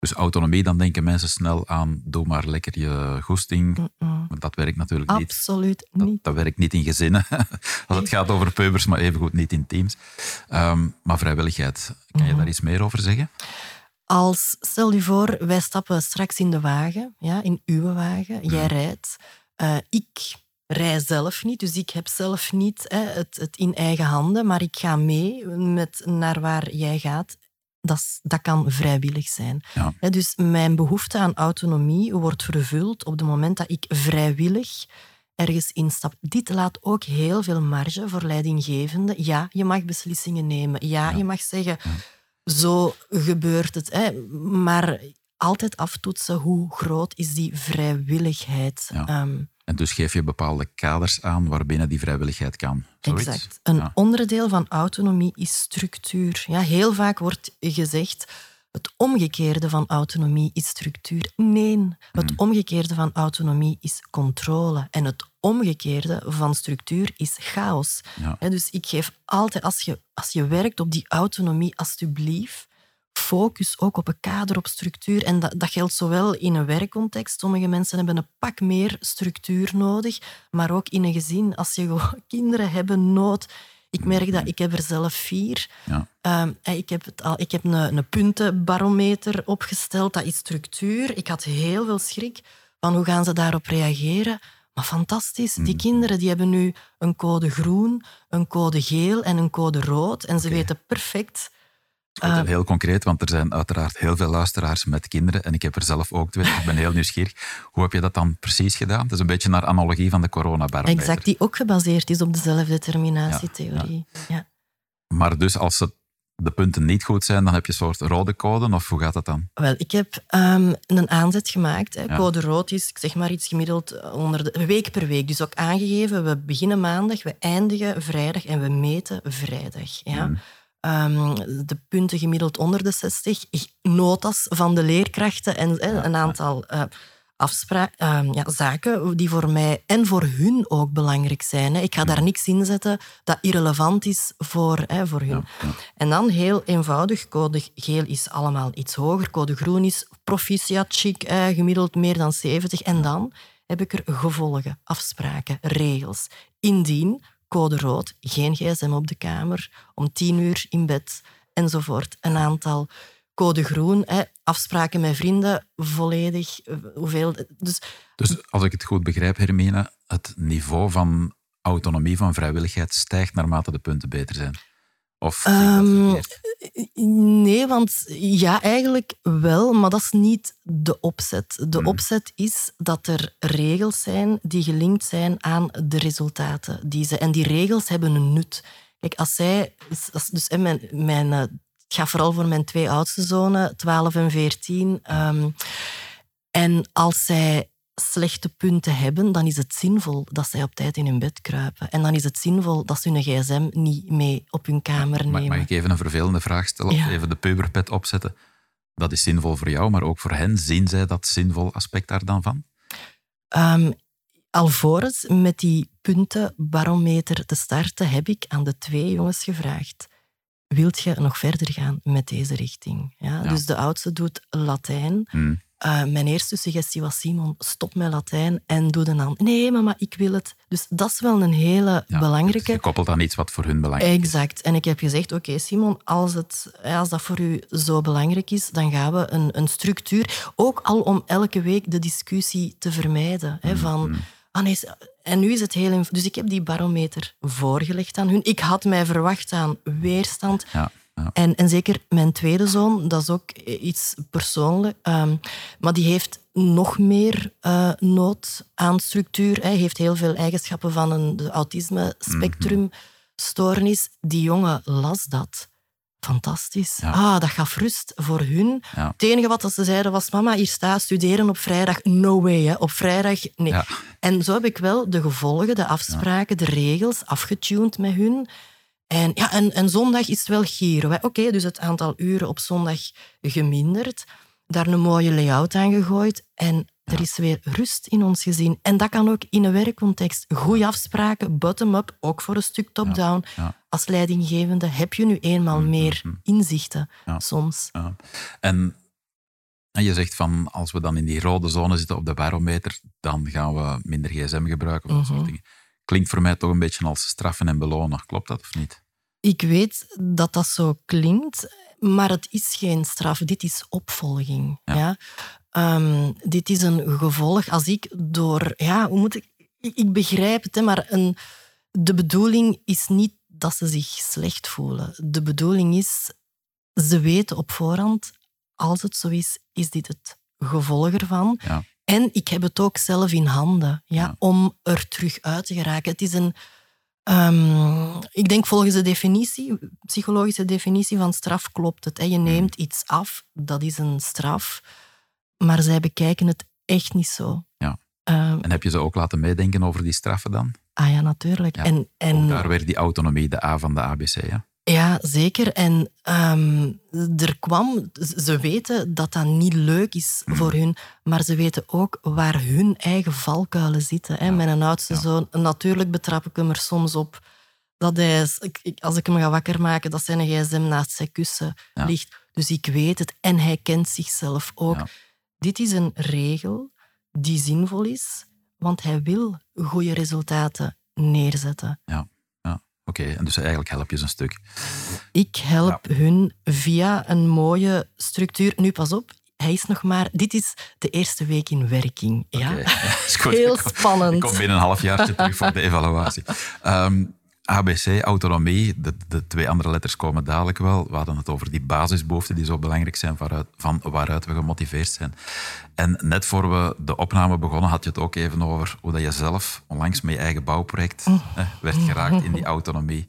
Dus autonomie, dan denken mensen snel aan doe maar lekker je goesting. Maar dat werkt natuurlijk niet. Absoluut niet. dat werkt niet in gezinnen, als het gaat over peubers, maar evengoed niet in teams. Ehm, maar vrijwilligheid, kan Mhm. je daar iets meer over zeggen? Als, stel je voor, wij stappen straks in de wagen, ja, in uw wagen, Mhm. jij rijdt. Eh, ik rij zelf niet, dus ik heb zelf niet hè, het, het in eigen handen, maar ik ga mee met naar waar jij gaat. Dat, dat kan vrijwillig zijn. Ja. Dus mijn behoefte aan autonomie wordt vervuld op het moment dat ik vrijwillig ergens instap. Dit laat ook heel veel marge voor leidinggevenden. Ja, je mag beslissingen nemen. Ja, je mag zeggen, zo gebeurt het. Hè. Maar altijd aftoetsen hoe groot is die vrijwilligheid. Ja. Ehm, En dus geef je bepaalde kaders aan waarbinnen die vrijwilligheid kan. Zoiets? Exact. Een Ja. onderdeel van autonomie is structuur. Ja, heel vaak wordt gezegd het omgekeerde van autonomie is structuur. Nee, het omgekeerde van autonomie is controle. En het omgekeerde van structuur is chaos. Ja. Dus ik geef altijd, als je, als je werkt op die autonomie, alsjeblieft, focus ook op een kader, op structuur. En dat, dat geldt zowel in een werkcontext. Sommige mensen hebben een pak meer structuur nodig, maar ook in een gezin. Als je gewoon kinderen hebben nood. Ik merk dat ik heb er zelf vier. Ja. Ehm, eh, ik heb, het al, ik heb een, een puntenbarometer opgesteld. Dat is structuur. Ik had heel veel schrik van hoe gaan ze daarop reageren. Maar fantastisch. Die kinderen die hebben nu een code groen, een code geel en een code rood. En ze weten perfect... En heel concreet, want er zijn uiteraard heel veel luisteraars met kinderen en ik heb er zelf ook twee. Ik ben heel nieuwsgierig. Hoe heb je dat dan precies gedaan? Het is een beetje naar analogie van de coronabarometer. Exact, die ook gebaseerd is op de zelfdeterminatietheorie. Ja. Maar dus als het, de punten niet goed zijn, dan heb je een soort rode code, of hoe gaat dat dan? Wel, ik heb ehm, een aanzet gemaakt. Hè. Ja. Code rood is, ik zeg maar iets gemiddeld onder de week per week. Dus ook aangegeven, we beginnen maandag, we eindigen vrijdag en we meten vrijdag. Ja. Mm. Ehm, de punten gemiddeld onder de 60. Ik- Notas van de leerkrachten en hè, een aantal eh afspraak, ehm, ja, zaken die voor mij en voor hun ook belangrijk zijn. Hè. Ik ga daar niks in zetten dat irrelevant is voor, hè, voor hun. En dan heel eenvoudig, code geel is allemaal iets hoger, code groen is proficiat, chic, eh, gemiddeld meer dan 70. En dan heb ik er gevolgen, afspraken, regels. Indien, code rood, geen gsm op de kamer, om tien uur in bed, enzovoort. Een aantal code groen, hè, afspraken met vrienden, volledig, eh, hoeveel... Dus Dus als ik het goed begrijp, Hermine, het niveau van autonomie, van vrijwilligheid stijgt naarmate de punten beter zijn. Of Ehm? Nee, want ja, eigenlijk wel, maar dat is niet de opzet. De opzet is dat er regels zijn die gelinkt zijn aan de resultaten. Die ze, en die regels hebben een nut. Kijk, als zij... als- Dus hè, mijn, mijn, eh, het gaat vooral voor mijn twee oudste zonen, 12 en 14. ehm, en als zij slechte punten hebben, dan is het zinvol dat zij op tijd in hun bed kruipen. En dan is het zinvol dat ze hun gsm niet mee op hun kamer nemen. mag ik even een vervelende vraag stellen? Of Ja. even de puberpet opzetten? Dat is zinvol voor jou, maar ook voor hen. Zien zij dat zinvol aspect daar dan van? Ehm, alvorens met die puntenbarometer te starten, heb ik aan de twee jongens gevraagd: Wilt je nog verder gaan met deze richting? Ja, Ja. Dus de oudste doet Latijn. Hm. Eh, mijn eerste suggestie was: Simon, stop met Latijn en doe dan. Nee, mama, ik wil het. Dus dat is wel een hele Ja, belangrijke. Gekoppeld aan iets wat voor hun belangrijk is. Exact. En ik heb gezegd, oké Simon, als, het, als dat voor u zo belangrijk is, dan gaan we een, een structuur, ook al om elke week de discussie te vermijden. Hè, van, ah nee, en nu is het heel... Dus ik heb die barometer voorgelegd aan hun. Ik had mij verwacht aan weerstand. Ja, ja. En, en zeker mijn tweede zoon, dat is ook iets persoonlijk. ehm, maar die heeft nog meer eh, nood aan structuur. Hij heeft heel veel eigenschappen van een autisme-spectrumstoornis. Die jongen las dat. Fantastisch. Ja. Ah, dat gaf rust voor hun. Ja. Het enige wat ze zeiden was, mama, hier staat studeren op vrijdag. No way, hè. op vrijdag, nee. Ja. En zo heb ik wel de gevolgen, de afspraken, de regels afgetuned met hun. En, ja, en, en zondag is het wel hè. Oké, dus het aantal uren op zondag geminderd. Daar een mooie layout aan gegooid. En er is weer rust in ons gezin. En dat kan ook in een werkcontext. Goede afspraken, bottom-up, ook voor een stuk top-down. ja. Als leidinggevende heb je nu eenmaal meer inzichten Ja. soms. Ja. En, en je zegt van, als we dan in die rode zone zitten op de barometer, dan gaan we minder gsm gebruiken of dat Mhm. soort dingen. Klinkt voor mij toch een beetje als straffen en belonen. Klopt dat of niet? Ik weet dat dat zo klinkt, maar het is geen straf. Dit is opvolging. Ja. Ja. Ehm, dit is een gevolg. Als ik door... Ja, hoe moet ik... Ik, ik begrijp het, hè, maar een, de bedoeling is niet dat ze zich slecht voelen. De bedoeling is, ze weten op voorhand, als het zo is, is dit het gevolg ervan. Ja. En ik heb het ook zelf in handen ja, Ja. om er terug uit te geraken. Het is een... ehm, ik denk volgens de definitie, psychologische definitie van straf klopt het. Hè. Je neemt iets af, dat is een straf. maar zij bekijken het echt niet zo. Ja. Ehm, En heb je ze ook laten meedenken over die straffen dan? ah ja, natuurlijk. Ja, En, Ook en daar weer die autonomie, de A van de ABC. Ja? Ja, zeker. En ehm, er kwam, ze weten dat dat niet leuk is Hmm. voor hun, maar ze weten ook waar hun eigen valkuilen zitten. Hè. Mijn oudste ja. zoon, natuurlijk betrap ik hem er soms op dat hij, als ik hem ga wakker maken, dat zijn gsm naast zijn kussen Ja. ligt. Dus ik weet het en hij kent zichzelf ook. Ja. Dit is een regel die zinvol is, want hij wil goede resultaten neerzetten. Oké, en dus eigenlijk help je ze een stuk. Ik help hun via een mooie structuur. Nu, pas op, hij is nog maar... Dit is de eerste week in werking. Ja? Oké, is goed. Heel Ik kom- spannend. Ik kom binnen een half jaar terug voor de evaluatie. Ehm, ABC, autonomie, de, de twee andere letters komen dadelijk wel. We hadden het over die basisbehoeften die zo belangrijk zijn waaruit, van waaruit we gemotiveerd zijn. En net voor we de opname begonnen, had je het ook even over hoe dat je zelf onlangs met je eigen bouwproject hè, werd geraakt in die autonomie.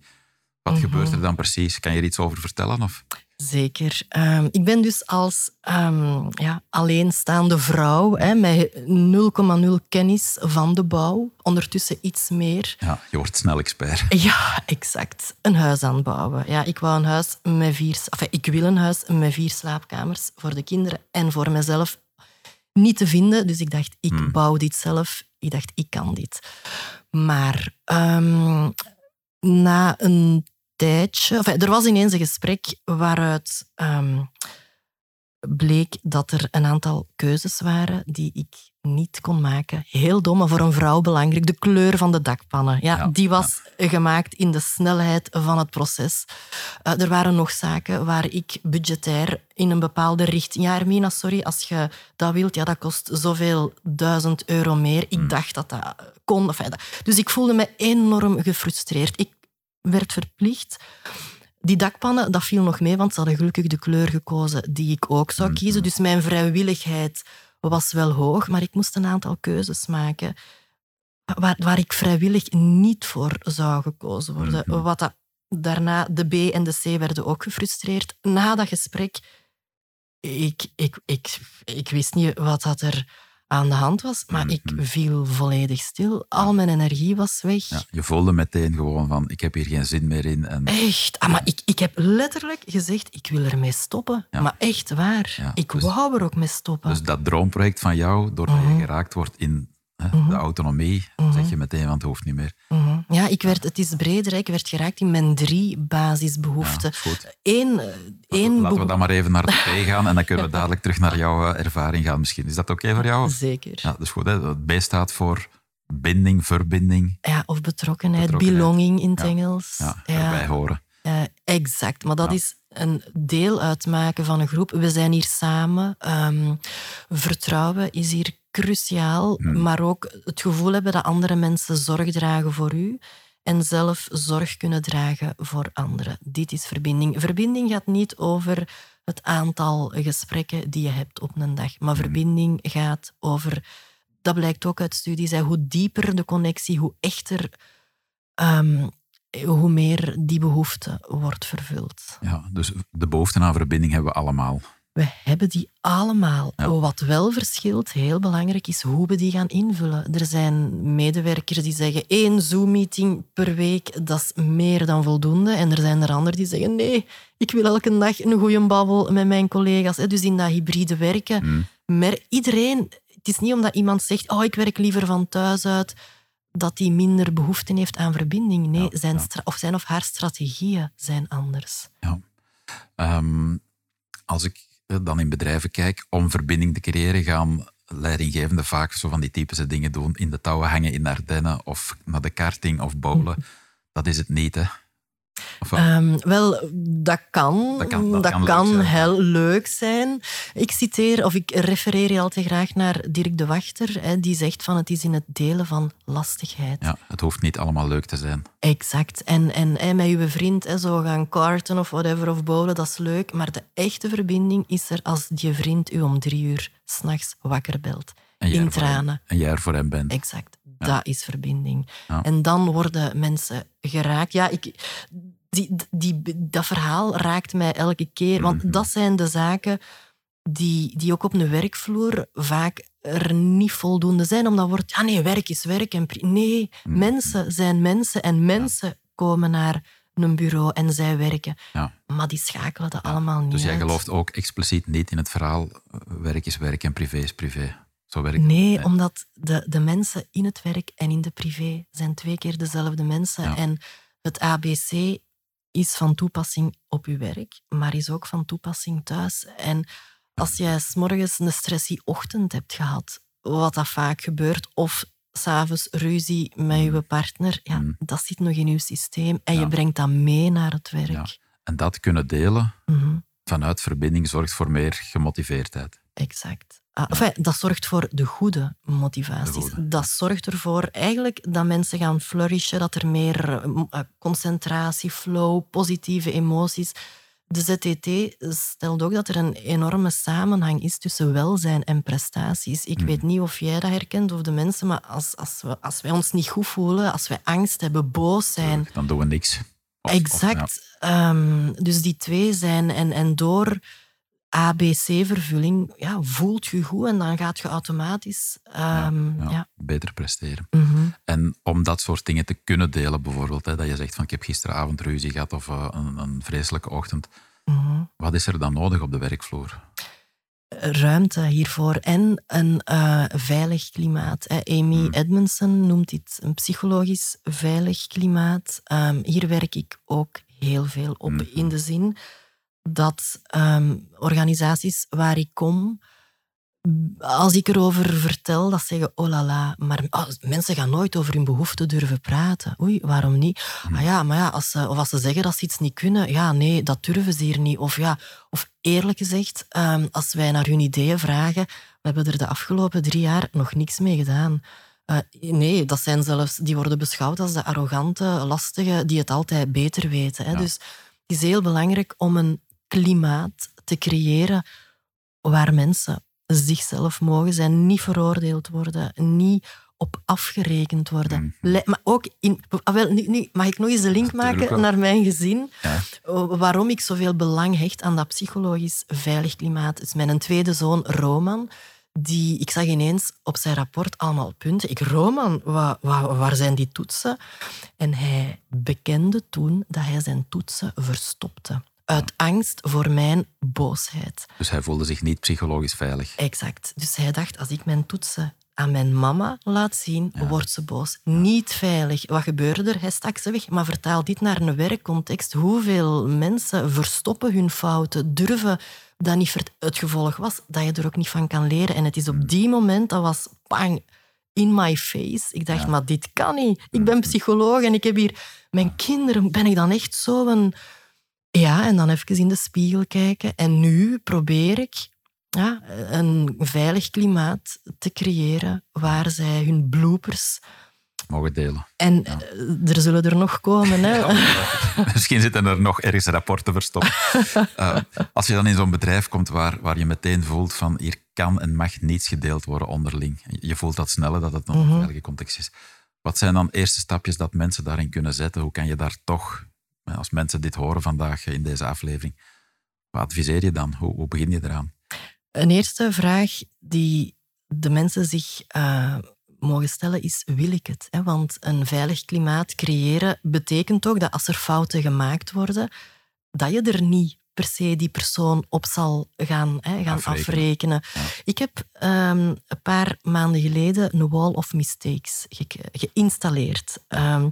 Wat gebeurt er dan precies? Kan je er iets over vertellen? Of? Zeker. Ehm, ik ben dus als ehm, ja, alleenstaande vrouw hè, met 0,0 kennis van de bouw, ondertussen iets meer. Ja, je wordt snel expert. Ja, exact. Een huis aan het bouwen. Ja, ik wou een huis met vier... Enfin, ik wil een huis met vier slaapkamers voor de kinderen en voor mezelf niet te vinden. Dus ik dacht, ik bouw dit zelf. Ik dacht, ik kan dit. Maar ehm, na een tijdje... Enfin, er was ineens een gesprek waaruit ehm, bleek dat er een aantal keuzes waren die ik niet kon maken. Heel dom, maar voor een vrouw belangrijk. De kleur van de dakpannen. Ja, Ja, die was gemaakt in de snelheid van het proces. Eh, er waren nog zaken waar ik budgetair in een bepaalde richting... Ja, Hermina, sorry, als je dat wilt, ja, dat kost zoveel duizend euro meer. Ik dacht dat dat kon. Enfin, dat- Dus ik voelde me enorm gefrustreerd. Ik werd verplicht die dakpannen, dat viel nog mee, want ze hadden gelukkig de kleur gekozen die ik ook zou kiezen. Dus mijn vrijwilligheid was wel hoog, maar ik moest een aantal keuzes maken waar, waar ik vrijwillig niet voor zou gekozen worden. Mhm. Wat dat, daarna, de B en de C werden ook gefrustreerd. Na dat gesprek, ik, ik, ik, ik wist niet wat dat er aan de hand was, maar ik Mhm. viel volledig stil. Al mijn energie was weg. Ja, je voelde meteen gewoon van, ik heb hier geen zin meer in. En Echt. Ah, maar ik, ik heb letterlijk gezegd, ik wil ermee stoppen. Ja. Maar echt waar. Ja, ik dus- wou er ook mee stoppen. Dus dat droomproject van jou, doordat Mhm. je geraakt wordt in hè, de autonomie, zeg je meteen, want het hoeft niet meer. Mhm. Ja, ik werd, het is breder. hè. Ik werd geraakt in mijn drie Ja, basisbehoeften. is goed. Eén, eh, één Laten we dan maar even naar de P gaan en dan kunnen we dadelijk terug naar jouw eh, ervaring gaan misschien. Is dat oké voor jou? Zeker. Ja, dat is goed. Hè? Het B staat voor binding, verbinding, Ja, of betrokkenheid, Betrokkenheid. belonging in het Ja. Engels. ja, erbij horen. Eh, exact, maar dat Ja. is een deel uitmaken van een groep. We zijn hier samen. Ehm, vertrouwen is hier cruciaal, Hmm. maar ook het gevoel hebben dat andere mensen zorg dragen voor u en zelf zorg kunnen dragen voor anderen. Dit is verbinding. Verbinding gaat niet over het aantal gesprekken die je hebt op een dag, maar Hmm. verbinding gaat over, dat blijkt ook uit studies, hoe dieper de connectie, hoe echter ehm, hoe meer die behoefte wordt vervuld. Ja, dus de behoefte aan verbinding hebben we allemaal. We hebben die allemaal. Ja. Wat wel verschilt, heel belangrijk, is hoe we die gaan invullen. Er zijn medewerkers die zeggen één Zoom-meeting per week, dat is meer dan voldoende. En er zijn er anderen die zeggen nee, ik wil elke dag een goede babbel met mijn collega's. Dus in dat hybride werken, Mm. maar iedereen... Het is niet omdat iemand zegt, oh, ik werk liever van thuis uit, dat hij minder behoefte heeft aan verbinding. Nee, Ja, zijn, ja. of zijn of haar strategieën zijn anders. Ehm, als ik dan in bedrijven kijk, om verbinding te creëren, gaan leidinggevenden vaak zo van die typische dingen doen. In de touwen hangen in de Ardennen of naar de karting of bowlen. Dat is het niet, hè? Wel? Ehm, wel, dat kan. Dat kan- dat dat kan kan, leuk zijn. heel leuk zijn. Ik citeer, of ik refereer je al te graag naar Dirk de Wachter. Hè, die zegt van het is in het delen van lastigheid. ja, het hoeft niet allemaal leuk te zijn. Exact. En, en met je vriend hè, zo gaan karten of whatever of bowlen, dat is leuk. Maar de echte verbinding is er als die vriend u om drie uur s'nachts wakker belt. In hem- tranen. En jij er voor hem bent. Exact. Dat is verbinding. Ja. En dan worden mensen geraakt. Ja, ik, die, die, dat verhaal raakt mij elke keer. Want Mhm. dat zijn de zaken die, die ook op een werkvloer vaak er niet voldoende zijn. Omdat wordt, ja nee, werk is werk. En nee, Mm. mensen zijn mensen en mensen komen naar een bureau en zij werken. Ja. Maar die schakelen dat allemaal niet Dus jij uit. gelooft ook expliciet niet in het verhaal eh, werk is werk en privé is privé. Zo werkt Nee, het. omdat de, de mensen in het werk en in de privé zijn twee keer dezelfde mensen. Ja. En het ABC is van toepassing op je werk, maar is ook van toepassing thuis. En als jij s'morgens een stressy ochtend hebt gehad, wat dat vaak gebeurt, of s'avonds ruzie met je partner, ja, Mm. dat zit nog in je systeem en Ja. je brengt dat mee naar het werk. Ja. En dat kunnen delen Mhm. vanuit verbinding zorgt voor meer gemotiveerdheid. Exact. Ah, enfin, dat zorgt voor de goede motivaties. De goede, Dat zorgt ervoor eigenlijk dat mensen gaan flourishen, dat er meer eh, eh, concentratie, flow, positieve emoties. De ZTT stelt ook dat er een enorme samenhang is tussen welzijn en prestaties. Ik weet niet of jij dat herkent of de mensen, maar als, als, we, als wij ons niet goed voelen, als wij angst hebben, boos zijn, Dan doen we niks. Of- of, Exact. Ehm, dus die twee zijn. En, en door ABC-vervulling ja, voelt je goed en dan gaat je automatisch. ja, ehm, ja, ja. beter presteren. Mhm. En om dat soort dingen te kunnen delen, bijvoorbeeld, hè, dat je zegt van ik heb gisteravond ruzie gehad of eh, een, een vreselijke ochtend. Mhm. Wat is er dan nodig op de werkvloer? Ruimte hiervoor en een eh, veilig klimaat. hè. Amy Hmm. Edmondson noemt dit een psychologisch veilig klimaat. Ehm, hier werk ik ook heel veel op, Mhm. in de zin dat ehm, organisaties waar ik kom, als ik erover vertel, dat zeggen, oh la la, maar ah, mensen gaan nooit over hun behoeften durven praten. Oei, waarom niet? Ah ja, maar ja, als ze, of als ze zeggen dat ze iets niet kunnen, ja, nee, dat durven ze hier niet. Of ja, of eerlijk gezegd, ehm, als wij naar hun ideeën vragen, we hebben er de afgelopen drie jaar nog niks mee gedaan. Eh, nee, dat zijn zelfs, die worden beschouwd als de arrogante, lastige, die het altijd beter weten. Hè? Ja. Dus het is heel belangrijk om een klimaat te creëren waar mensen zichzelf mogen zijn, niet veroordeeld worden, niet op afgerekend worden. Mhm. Maar ook in. ah, wel, nu, nu mag ik nog eens de link maken naar mijn gezin. Ja. Oh, Waarom ik zoveel belang hecht aan dat psychologisch veilig klimaat. Dus mijn tweede zoon, Roman, die, ik zag ineens op zijn rapport allemaal punten. Ik, Roman, wa, wa- waar zijn die toetsen? En hij bekende toen dat hij zijn toetsen verstopte. Uit angst voor mijn boosheid. Dus hij voelde zich niet psychologisch veilig. Exact. Dus hij dacht, als ik mijn toetsen aan mijn mama laat zien, wordt ze boos. Niet veilig. Wat gebeurde er? Hij stak ze weg. Maar vertaal dit naar een werkcontext. Hoeveel mensen verstoppen hun fouten, durven dat niet het gevolg was, dat je er ook niet van kan leren. En het is op die moment, dat was bang, in my face. Ik dacht, maar dit kan niet. Ik ben psycholoog en ik heb hier... Mijn kinderen, ben ik dan echt zo een... Ja, en dan even in de spiegel kijken. En nu probeer ik ja, een veilig klimaat te creëren waar zij hun bloopers... Mogen delen. En eh, er zullen er nog komen. Hè? Misschien zitten er nog ergens rapporten verstopt. Eh, als je dan in zo'n bedrijf komt waar, waar je meteen voelt van hier kan en mag niets gedeeld worden onderling. Je voelt dat sneller, dat het nog een veilige context is. Wat zijn dan eerste stapjes dat mensen daarin kunnen zetten? Hoe kan je daar toch, als mensen dit horen vandaag in deze aflevering, wat adviseer je dan? Hoe, begin je eraan? Een eerste vraag die de mensen zich eh, mogen stellen is, wil ik het? Want een veilig klimaat creëren betekent ook dat als er fouten gemaakt worden, dat je er niet per se die persoon op zal gaan, hè, gaan Afrekenen. afrekenen. Ik heb ehm, een paar maanden geleden een wall of mistakes ge- geïnstalleerd. Ehm,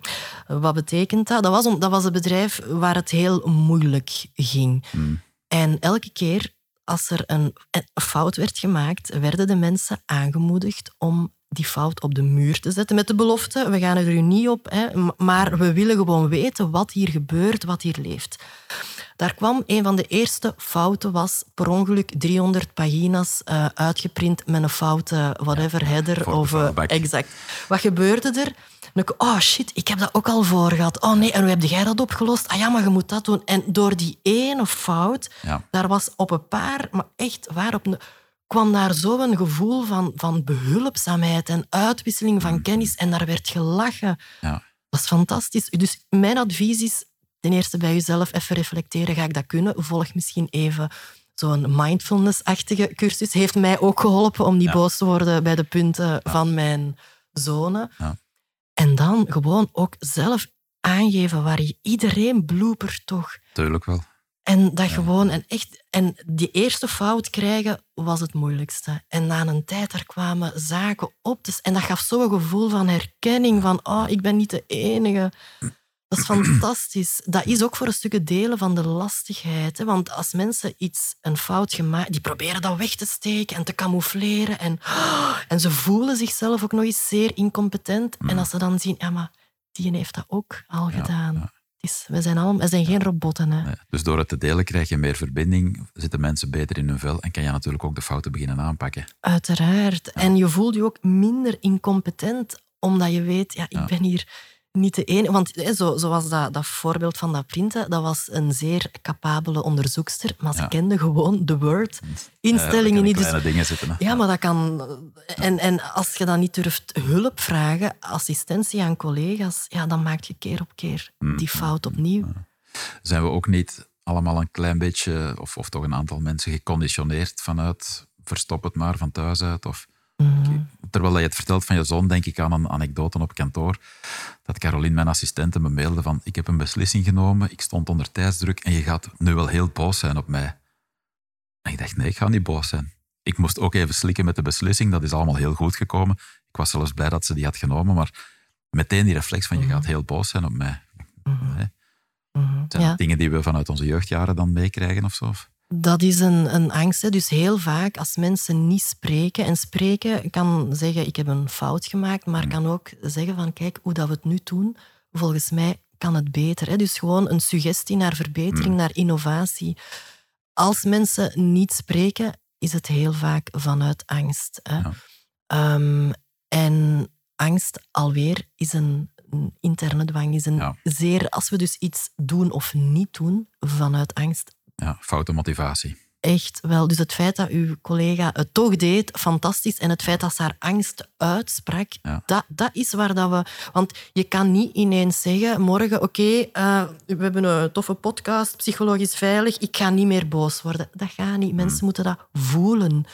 wat betekent dat? Dat was, om, dat was een bedrijf waar het heel moeilijk ging. Hmm. En elke keer als er een, een fout werd gemaakt, werden de mensen aangemoedigd om die fout op de muur te zetten met de belofte, we gaan er u niet op, hè, maar we willen gewoon weten wat hier gebeurt, wat hier leeft. Daar kwam een van de eerste fouten, was per ongeluk 300 pagina's eh, uitgeprint met een foute whatever header. Of, exact. Wat gebeurde er? Ik, oh shit, ik heb dat ook al voor gehad. Oh nee, en hoe heb jij dat opgelost? Ah ja, maar je moet dat doen. En door die ene fout, Ja. daar was op een paar, maar echt waar, op een, kwam daar zo'n gevoel van, van behulpzaamheid en uitwisseling van kennis. En daar werd gelachen. Ja. Dat is fantastisch. Dus mijn advies is ten eerste bij jezelf even reflecteren. Ga ik dat kunnen? Volg misschien even zo'n mindfulness-achtige cursus heeft mij ook geholpen om niet Ja. boos te worden bij de punten van mijn zone. Ja. En dan gewoon ook zelf aangeven waar je iedereen blooper toch. Tuurlijk wel. En dat gewoon, en echt, en die eerste fout krijgen was het moeilijkste. En na een tijd, kwamen zaken op. Dus, en dat gaf zo'n gevoel van herkenning, van oh, ik ben niet de enige. Dat is fantastisch. Dat is ook voor een stukje delen van de lastigheid. Hè? Want als mensen iets, een fout gemaakt, die proberen dat weg te steken en te camoufleren. En, en ze voelen zichzelf ook nog eens zeer incompetent. En als ze dan zien, ja, maar die heeft dat ook al gedaan. Is, we, zijn allemaal, we zijn geen robotten. Hè? Nee. Dus door het te delen krijg je meer verbinding, zitten mensen beter in hun vel en kan je natuurlijk ook de fouten beginnen aanpakken. Uiteraard. En je voelt je ook minder incompetent, omdat je weet, ja, ik ben hier niet de enige. Want hè, zo, zoals dat, dat voorbeeld van dat printen, dat was een zeer capabele onderzoekster, maar ze Ja. kende gewoon de Word-instellingen er niet. Dus, dingen zitten. ja, maar dat kan... En, en als je dan niet durft hulp vragen, assistentie aan collega's, ja, dan maak je keer op keer Mm. die fout opnieuw. Zijn we ook niet allemaal een klein beetje, of, of toch een aantal mensen, geconditioneerd vanuit verstop het maar van thuis uit? Of, Mhm. Terwijl je het vertelt van je zoon, denk ik aan een anekdote op kantoor. Dat Caroline, mijn assistente, me mailde van ik heb een beslissing genomen, ik stond onder tijdsdruk en je gaat nu wel heel boos zijn op mij. En ik dacht, nee, ik ga niet boos zijn. Ik moest ook even slikken met de beslissing, dat is allemaal heel goed gekomen. Ik was zelfs blij dat ze die had genomen, maar meteen die reflex van je gaat heel boos zijn op mij. Nee. Mhm. Zijn Ja. dingen die we vanuit onze jeugdjaren dan meekrijgen of zo? Dat is een, een angst. Hè. Dus heel vaak als mensen niet spreken, en spreken kan zeggen ik heb een fout gemaakt, maar kan ook zeggen van kijk, hoe dat we het nu doen, volgens mij kan het beter. Hè. Dus gewoon een suggestie naar verbetering, naar innovatie. Als mensen niet spreken, is het heel vaak vanuit angst. Hè. Ja. Ehm, en angst alweer is een, een interne dwang. Is een Ja. zeer, als we dus iets doen of niet doen vanuit angst, Ja, foute motivatie. echt wel. Dus het feit dat uw collega het toch deed, fantastisch. En het feit dat ze haar angst uitsprak, Ja. dat, dat is waar dat we... Want je kan niet ineens zeggen, morgen, oké, eh, we hebben een toffe podcast, psychologisch veilig, ik ga niet meer boos worden. Dat gaat niet. Mensen moeten dat voelen.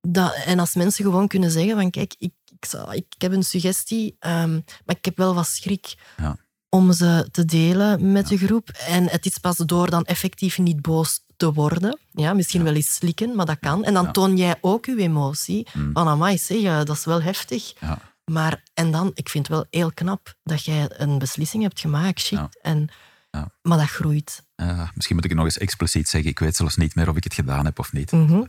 Dat, en als mensen gewoon kunnen zeggen van, kijk, ik, ik, zou, ik, heb een suggestie, ehm, maar ik heb wel wat schrik Ja. Om ze te delen met de groep. En het is pas door dan effectief niet boos te worden. Ja, misschien wel eens slikken, maar dat kan. En dan Ja. toon jij ook je emotie. Van, amai, zeg, dat is wel heftig. Ja. Maar, en dan, ik vind het wel heel knap dat jij een beslissing hebt gemaakt. Shit. En, Ja. Maar dat groeit. Misschien moet ik het nog eens expliciet zeggen. Ik weet zelfs niet meer of ik het gedaan heb of niet. Mhm.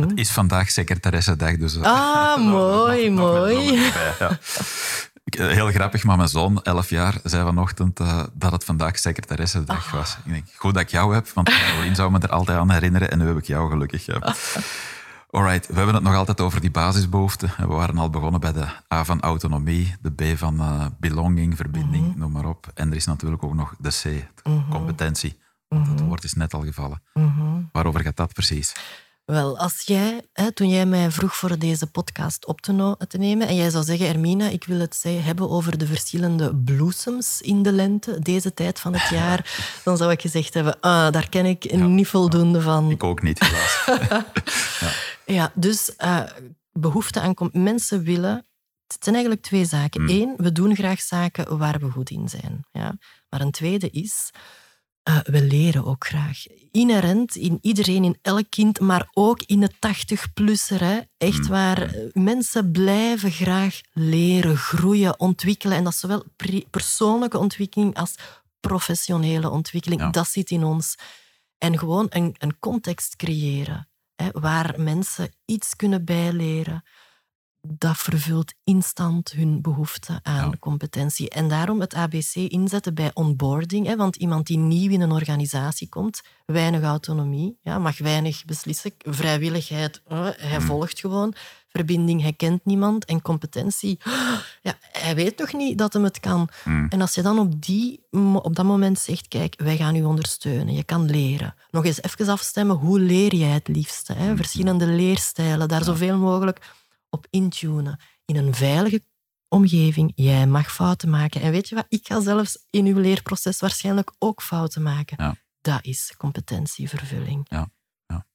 Het is vandaag secretaressendag, dus... Ah, mooi, nog- nog- mooi. nog eh, Heel grappig, maar mijn zoon, 11 jaar, zei vanochtend eh, dat het vandaag secretaressendag Ah. was. Ik denk, goed dat ik jou heb, want Caroline zou me er altijd aan herinneren en nu heb ik jou gelukkig. Ja. Alright, we hebben het nog altijd over die basisbehoeften. En We waren al begonnen bij de A van autonomie, de B van eh, belonging, verbinding, Mhm. noem maar op. En er is natuurlijk ook nog de C, competentie. Want Mhm. het woord is net al gevallen. Waarover gaat dat precies? Wel, als jij, hè, toen jij mij vroeg voor deze podcast op te, no- te nemen en jij zou zeggen, Ermina, ik wil het hebben over de verschillende bloesems in de lente, deze tijd van het jaar, dan zou ik gezegd hebben, ah, daar ken ik niet voldoende van. Ik ook niet, helaas. Ja, dus eh, behoefte aan... Mensen willen... Het zijn eigenlijk twee zaken. Eén, we doen graag zaken waar we goed in zijn. Ja? Maar een tweede is, eh, we leren ook graag. Inherent in iedereen, in elk kind, maar ook in de 80-plusser. Echt waar. eh, Mensen blijven graag leren, groeien, ontwikkelen. En dat is zowel persoonlijke ontwikkeling als professionele ontwikkeling. Ja. Dat zit in ons. En gewoon een, een context creëren hè, waar mensen iets kunnen bijleren. Dat vervult instant hun behoefte aan Ja. competentie. En daarom het ABC inzetten bij onboarding. Hè, want iemand die nieuw in een organisatie komt, weinig autonomie, ja, mag weinig beslissen. Vrijwilligheid, hij volgt gewoon. Verbinding, hij kent niemand. En competentie, ja, hij weet nog niet dat hem het kan. En als je dan op, die, op dat moment zegt, kijk, wij gaan u ondersteunen, je kan leren. Nog eens even afstemmen, hoe leer jij het liefste? Hè? Verschillende leerstijlen, daar zoveel mogelijk op intunen. In een veilige omgeving, jij mag fouten maken. En weet je wat, ik ga zelfs in uw leerproces waarschijnlijk ook fouten maken. Ja. Dat is competentievervulling. Ja, ja.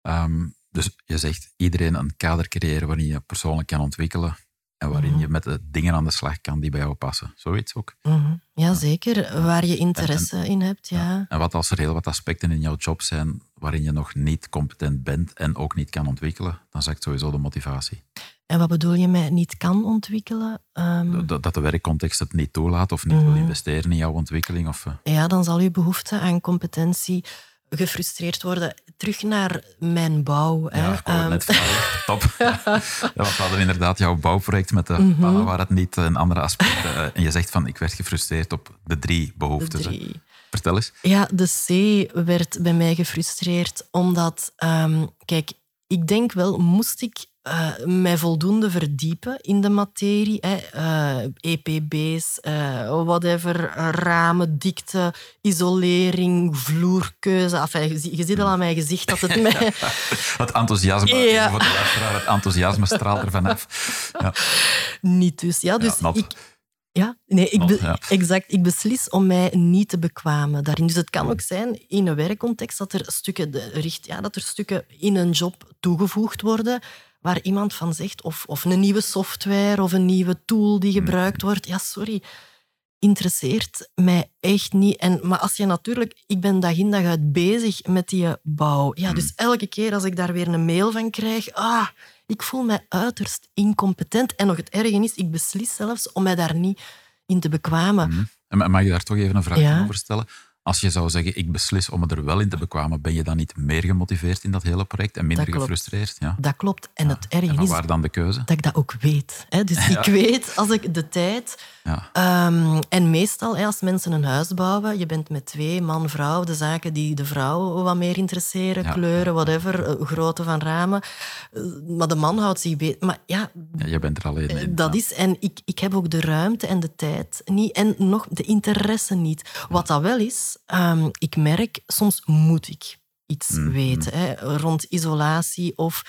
Ehm, dus je zegt iedereen een kader creëren waarin je persoonlijk kan ontwikkelen en waarin je met de dingen aan de slag kan die bij jou passen. Zoiets ook. Mhm. Ja, zeker. Waar je interesse in hebt, ja. En wat als er heel wat aspecten in jouw job zijn waarin je nog niet competent bent en ook niet kan ontwikkelen, dan zakt sowieso de motivatie. En wat bedoel je met niet kan ontwikkelen? Ehm, Dat, dat de werkcontext het niet toelaat of niet wil Mhm. investeren in jouw ontwikkeling. Of, eh, ja, dan zal uw behoefte aan competentie gefrustreerd worden. Terug naar mijn bouw. hè. ja, ik Ehm, net vragen. Top. ja, we hadden inderdaad jouw bouwproject met de pannen waar het niet een andere aspecten. eh, en je zegt van, ik werd gefrustreerd op de drie de behoeftes. hè. drie. Vertel eens. Ja, de C werd bij mij gefrustreerd, omdat, ehm, kijk, ik denk wel, moest ik eh, mij voldoende verdiepen in de materie, hè, EPB's, eh, whatever, eh, ramen, dikte, isolering, vloerkeuze. Enfin, je, zie- je ziet al aan mijn gezicht dat het mij... Het enthousiasme, Ja. voor de luisteraar, het enthousiasme straalt er vanaf. Ja. Niet dus. Ja, dus not. ik... Ja, nee, ik be- ja. exact. Ik beslis om mij niet te bekwamen daarin. Dus het kan ook zijn in een werkcontext dat er stukken, de, richt, ja, dat er stukken in een job toegevoegd worden waar iemand van zegt, of, of een nieuwe software of een nieuwe tool die gebruikt wordt. Ja, sorry, interesseert mij echt niet. En, maar als je natuurlijk, ik ben dag in dag uit bezig met die bouw. Ja, dus elke keer als ik daar weer een mail van krijg, ah, ik voel mij uiterst incompetent. En nog het erge is, ik beslis zelfs om mij daar niet in te bekwamen. Mhm. En ma- mag je daar toch even een vraag Ja. over stellen? Als je zou zeggen, ik beslis om me er wel in te bekwamen, ben je dan niet meer gemotiveerd in dat hele project en minder Dat gefrustreerd? Ja. Dat klopt. En het van is waar dan de keuze? dat ik dat ook weet. Hè. Dus ik weet, als ik de tijd... Ja. Ehm, en meestal, als mensen een huis bouwen, je bent met twee, man, vrouw, de zaken die de vrouw wat meer interesseren, kleuren, whatever, eh, grootte van ramen. Eh, Maar de man houdt zich bezig. Maar ja, je bent er alleen in. Eh, Dat Ja. is, en ik, ik heb ook de ruimte en de tijd niet, en nog de interesse niet. Wat dat wel is, ehm, ik merk, soms moet ik iets Mm, weten hè, rond isolatie. Of...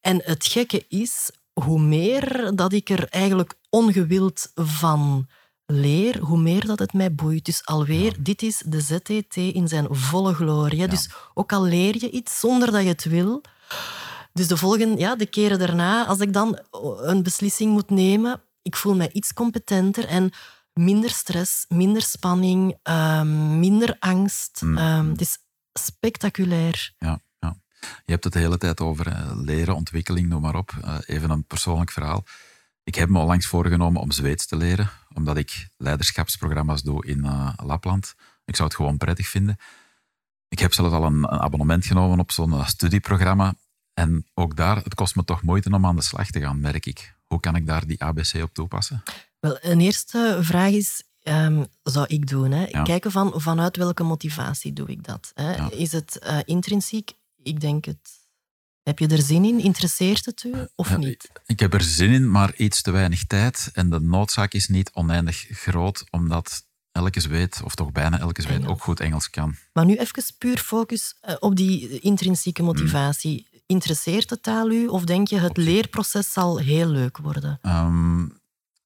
En het gekke is, hoe meer dat ik er eigenlijk ongewild van leer, hoe meer dat het mij boeit. Dus alweer, dit is de ZTT in zijn volle glorie. Dus ook al leer je iets zonder dat je het wil, dus de volgende, ja, de keren daarna, als ik dan een beslissing moet nemen, ik voel mij iets competenter en minder stress, minder spanning, ehm, minder angst. Mm. Ehm, het is spectaculair. Ja, ja. Je hebt het de hele tijd over eh, leren, ontwikkeling, noem maar op. Eh, even een persoonlijk verhaal. Ik heb me onlangs voorgenomen om Zweeds te leren, omdat ik leiderschapsprogramma's doe in eh, Lapland. Ik zou het gewoon prettig vinden. Ik heb zelfs al een, een abonnement genomen op zo'n studieprogramma. En ook daar, het kost me toch moeite om aan de slag te gaan, merk ik. Hoe kan ik daar die ABC op toepassen? Wel, een eerste vraag is, ehm, zou ik doen? Hè? Ja. Kijken van vanuit welke motivatie doe ik dat? Hè? Ja. Is het eh, intrinsiek? Ik denk het. Heb je er zin in? Interesseert het u of Ja, niet? Ik heb er zin in, maar iets te weinig tijd. En de noodzaak is niet oneindig groot, omdat elke Zweed, of toch bijna elke Engels. ook goed Engels kan. Maar nu even puur focus eh, op die intrinsieke motivatie. Interesseert het taal u of denk je het leerproces zal heel leuk worden? Ehm,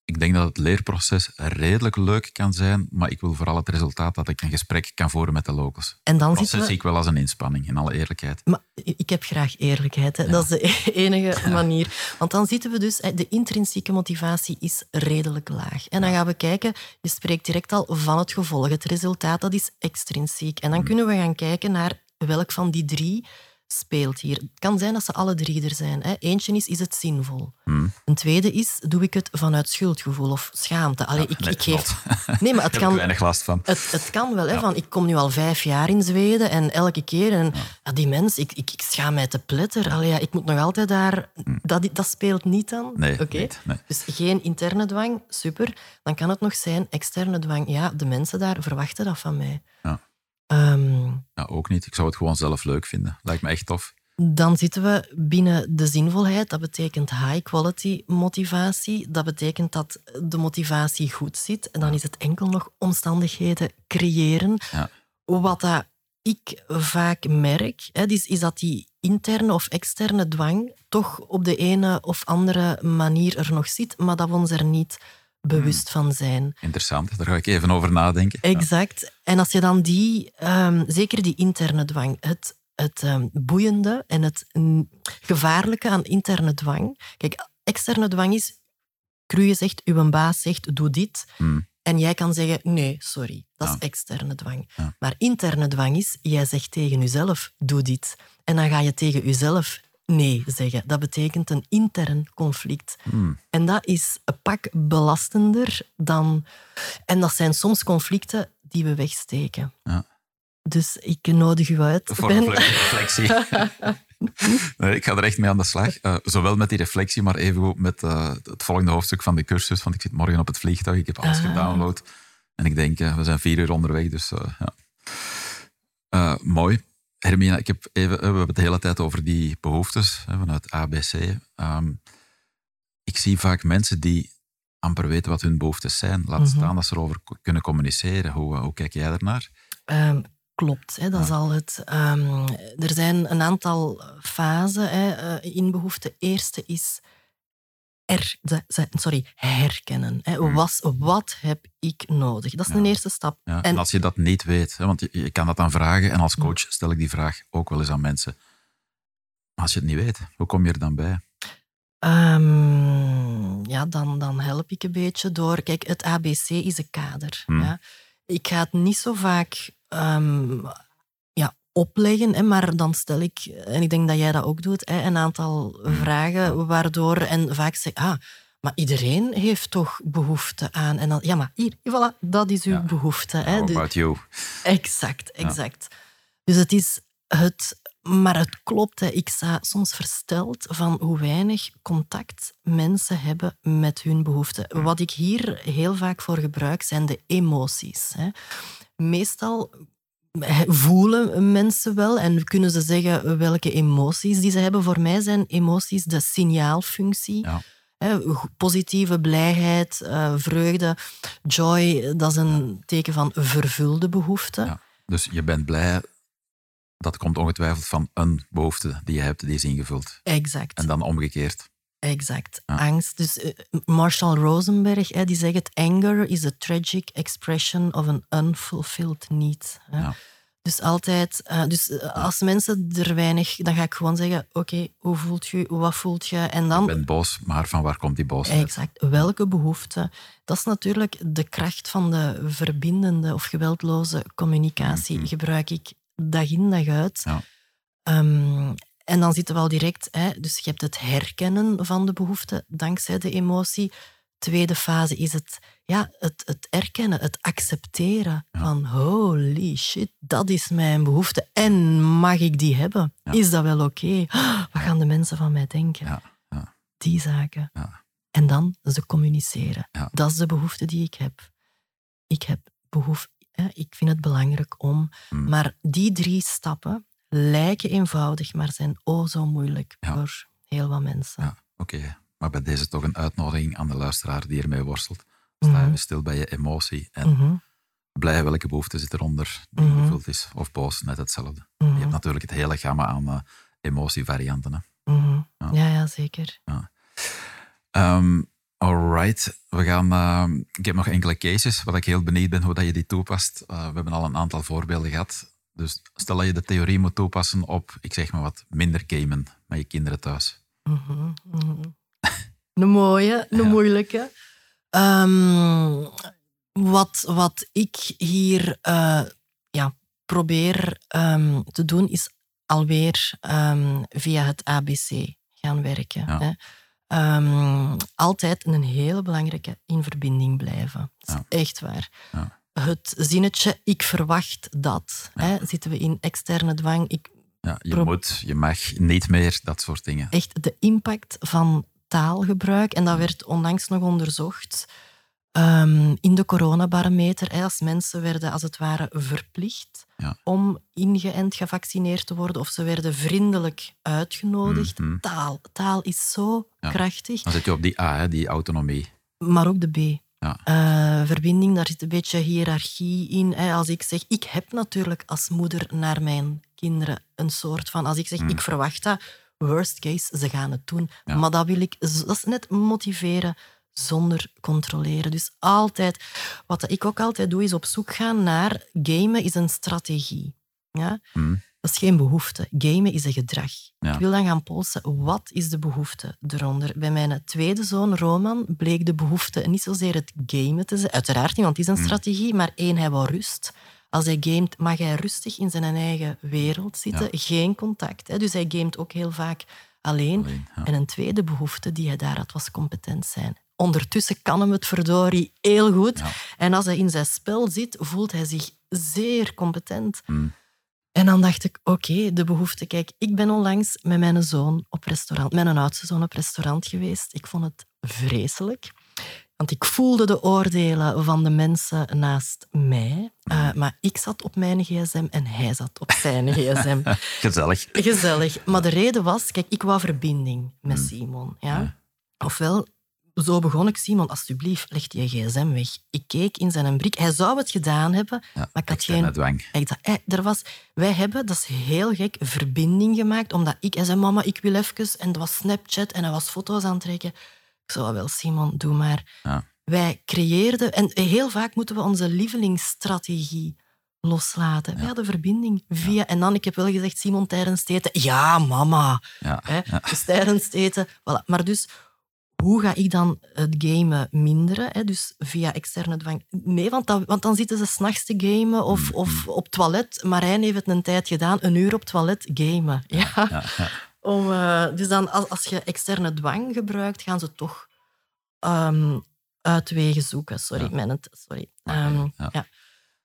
ik denk dat het leerproces redelijk leuk kan zijn, maar ik wil vooral het resultaat dat ik een gesprek kan voeren met de locals. En dan proces we... zie ik wel als een inspanning, in alle eerlijkheid. Maar ik heb graag eerlijkheid. Hè. Dat is de enige manier. Want dan zitten we dus... De intrinsieke motivatie is redelijk laag. En dan gaan we kijken... Je spreekt direct al van het gevolg. Het resultaat, dat is extrinsiek. En dan Mm. kunnen we gaan kijken naar welk van die drie speelt hier. Het kan zijn dat ze alle drie er zijn. Hè. Eentje is, is het zinvol? Hmm. Een tweede is, doe ik het vanuit schuldgevoel of schaamte? Allee, ik, nee, ik geef... Nee, maar het kan... weinig last van. Het, het kan wel, hè, van ik kom nu al vijf jaar in Zweden en elke keer, en, ja, die mens, ik, ik, ik schaam mij te pletter. Allee, ja, ik moet nog altijd daar... Dat, dat speelt niet dan? Hmm. Nee, Oké. nee. Dus geen interne dwang, super. Dan kan het nog zijn externe dwang. Ja, de mensen daar verwachten dat van mij. Ja. Ehm, Ja, ook niet. Ik zou het gewoon zelf leuk vinden. Lijkt me echt tof. dan zitten we binnen de zinvolheid. Dat betekent high quality motivatie. Dat betekent dat de motivatie goed zit. En dan is het enkel nog omstandigheden creëren. Ja. Wat dat ik vaak merk, hè, is, is dat die interne of externe dwang toch op de ene of andere manier er nog zit, maar dat we ons er niet bewust van zijn. Interessant, daar ga ik even over nadenken. Ja. Exact. En als je dan die, ehm, zeker die interne dwang, het het ehm, boeiende en het gevaarlijke aan interne dwang. Kijk, externe dwang is, Cruje zegt, uw baas zegt, doe dit. Hmm. En jij kan zeggen, nee, sorry, dat is externe dwang. Ja. Maar interne dwang is, jij zegt tegen jezelf, doe dit. En dan ga je tegen jezelf nee zeggen. Dat betekent een intern conflict. Hmm. En dat is een pak belastender dan... En dat zijn soms conflicten die we wegsteken. Ja. Dus ik nodig u uit. Voor Ben. reflectie. nee, ik ga er echt mee aan de slag. Eh, zowel met die reflectie, maar evengoed met eh, het volgende hoofdstuk van de cursus. Want ik zit morgen op het vliegtuig, ik heb alles Ah. gedownload. En ik denk, eh, we zijn vier uur onderweg, dus ja. Mooi. Hermina, ik heb even, eh, we hebben het de hele tijd over die behoeftes hè, vanuit ABC. Ehm, ik zie vaak mensen die amper weten wat hun behoeftes zijn. Laat Mhm. staan dat ze erover kunnen communiceren. Hoe, eh, hoe kijk jij daarnaar? Ehm, klopt, hè, dat is al het. ehm, er zijn een aantal fasen hè, eh, in behoefte. Eerste is er, sorry, herkennen. Hè. Hmm. Was, wat heb ik nodig? Dat is Ja. een eerste stap. Ja, en, En- als je dat niet weet, hè, want je, je kan dat dan vragen, en als coach stel ik die vraag ook wel eens aan mensen. Maar als je het niet weet, hoe kom je er dan bij? Ehm, ja, dan, dan help ik een beetje door. Kijk, het ABC is een kader. Hmm. Ja. Ik ga het niet zo vaak ehm, opleggen, hè, maar dan stel ik, en ik denk dat jij dat ook doet, hè, een aantal vragen waardoor, en vaak zeg ah, maar iedereen heeft toch behoefte aan. En dan, ja, maar hier, voilà, dat is uw Ja. behoefte. Hè. How about you? Exact, exact. Dus het is het... Maar het klopt, hè. ik sta soms versteld van hoe weinig contact mensen hebben met hun behoeften. Wat ik hier heel vaak voor gebruik zijn de emoties. Hè. Meestal voelen mensen wel en kunnen ze zeggen welke emoties die ze hebben. Voor mij zijn emoties de signaalfunctie. Ja. Positieve blijheid, eh, vreugde, joy, dat is een teken van vervulde behoeften. Ja. Dus je bent blij, dat komt ongetwijfeld van een behoefte die je hebt, die is ingevuld. Exact. En dan omgekeerd. Exact. Angst. Dus eh, Marshall Rosenberg hè, die zegt: anger is a tragic expression of an unfulfilled need. Hè. Ja. Dus altijd, eh, dus eh, als mensen er weinig, dan ga ik gewoon zeggen: Oké, hoe voelt je? Wat voelt je? En Je dan bent boos, maar van waar komt die boosheid? Exact. Welke behoefte? Dat is natuurlijk de kracht van de verbindende of geweldloze communicatie. Mhm. Gebruik ik dag in, dag uit. Ja. Ehm, en dan zitten we al direct, hè, dus je hebt het herkennen van de behoefte dankzij de emotie. Tweede fase is het, ja, het, het erkennen, het accepteren Ja. van holy shit, dat is mijn behoefte en mag ik die hebben? Ja. Is dat wel oké? Wat gaan de mensen van mij denken? Ja, ja. Die zaken. Ja. En dan ze communiceren. Dat is de behoefte die ik heb. Ik heb behoefte, ik vind het belangrijk om. Hmm. Maar die drie stappen lijken eenvoudig, maar zijn o zo moeilijk Ja. voor heel wat mensen. Ja, oké. Maar bij deze toch een uitnodiging aan de luisteraar die ermee worstelt. Sta Mhm. even stil bij je emotie en Mhm, blij welke behoefte zit eronder die Mhm. ingevuld is. Of boos, net hetzelfde. mhm, Je hebt natuurlijk het hele gamma aan eh, emotievarianten. Hè. mhm. Ja. Ja, ja, zeker. Ehm alright, we gaan. ehm, ik heb nog enkele cases waar ik heel benieuwd ben hoe dat je die toepast. Eh, we hebben al een aantal voorbeelden gehad. Dus stel dat je de theorie moet toepassen op, ik zeg maar wat, minder gamen met je kinderen thuis. Mhm. Een mooie, een Ja. moeilijke. Ehm, wat, wat ik hier eh, ja, probeer ehm, te doen, is alweer ehm, via het ABC gaan werken. Ja. Hè. Altijd een hele belangrijke in verbinding blijven. Dat is echt waar. Ja. Het zinnetje, ik verwacht dat. Hè, zitten we in externe dwang. Ik Ja, je moet, je mag niet meer, dat soort dingen. echt de impact van taalgebruik. En dat werd onlangs nog onderzocht ehm, in de coronabarometer. Hè, als mensen werden als het ware verplicht Ja. om ingeënt gevaccineerd te worden of ze werden vriendelijk uitgenodigd. Mhm. Taal. Taal is zo krachtig. Dan zit je op die A, hè, die autonomie. Maar ook de B. Ja. Eh, verbinding, daar zit een beetje hiërarchie in. Hè. Als ik zeg, ik heb natuurlijk als moeder naar mijn kinderen een soort van... Als ik zeg, Mm. ik verwacht dat, worst case, ze gaan het doen. Ja. Maar dat wil ik... Dat is net motiveren zonder controleren. Dus altijd... Wat ik ook altijd doe, is op zoek gaan naar... Gamen is een strategie. Ja? Hm. Dat is geen behoefte. Gamen is een gedrag. Ja. Ik wil dan gaan polsen, wat is de behoefte eronder? Bij mijn tweede zoon, Roman, bleek de behoefte niet zozeer het gamen te zijn. Uiteraard niet, want het is een Mm. strategie. Maar één, hij wou rust. Als hij gamet, mag hij rustig in zijn eigen wereld zitten. Geen contact. Hè. Dus hij gamet ook heel vaak alleen. Alleen, ja. En een tweede behoefte die hij daar had, was competent zijn. Ondertussen kan hem het verdorie heel goed. En als hij in zijn spel zit, voelt hij zich zeer competent. Mm. En dan dacht ik, oké, de behoefte. Kijk, ik ben onlangs met mijn zoon op restaurant, mijn oudste zoon op restaurant geweest. Ik vond het vreselijk. Want ik voelde de oordelen van de mensen naast mij. Uh, maar ik zat op mijn gsm en hij zat op zijn gsm. Gezellig. Gezellig. Maar de reden was, kijk, ik wou verbinding met Simon. Ja? Ja. Ofwel, zo begon ik, Simon, alsjeblieft, leg je gsm weg. Ik keek in zijn brik. Hij zou het gedaan hebben, Ja, maar ik had geen... dwang. Ik dacht, er was, wij hebben, dat is heel gek, verbinding gemaakt. Omdat ik, hij zei, mama, ik wil even. En dat was Snapchat en hij was foto's aan het trekken. Ik zei, "Ah, wel, Simon, doe maar. Ja. Wij creëerden, en heel vaak moeten we onze lievelingsstrategie loslaten. Wij hadden verbinding via... En dan, ik heb wel gezegd, Simon, tijdens het eten... Ja, mama. Ja. Hè? Ja. Dus tijdens het eten... Voilà. Maar dus, hoe ga ik dan het gamen minderen? Hè? Dus via externe dwang. Nee, want, dat, want dan zitten ze s'nachts te gamen of, Mm, of op toilet. Marijn heeft het een tijd gedaan, een uur op toilet gamen. Ja. Ja, ja. Om, eh, dus dan, als, als je externe dwang gebruikt, gaan ze toch ehm, uitwegen zoeken. Sorry, Ja. mijn sorry. Ehm, ja. ja.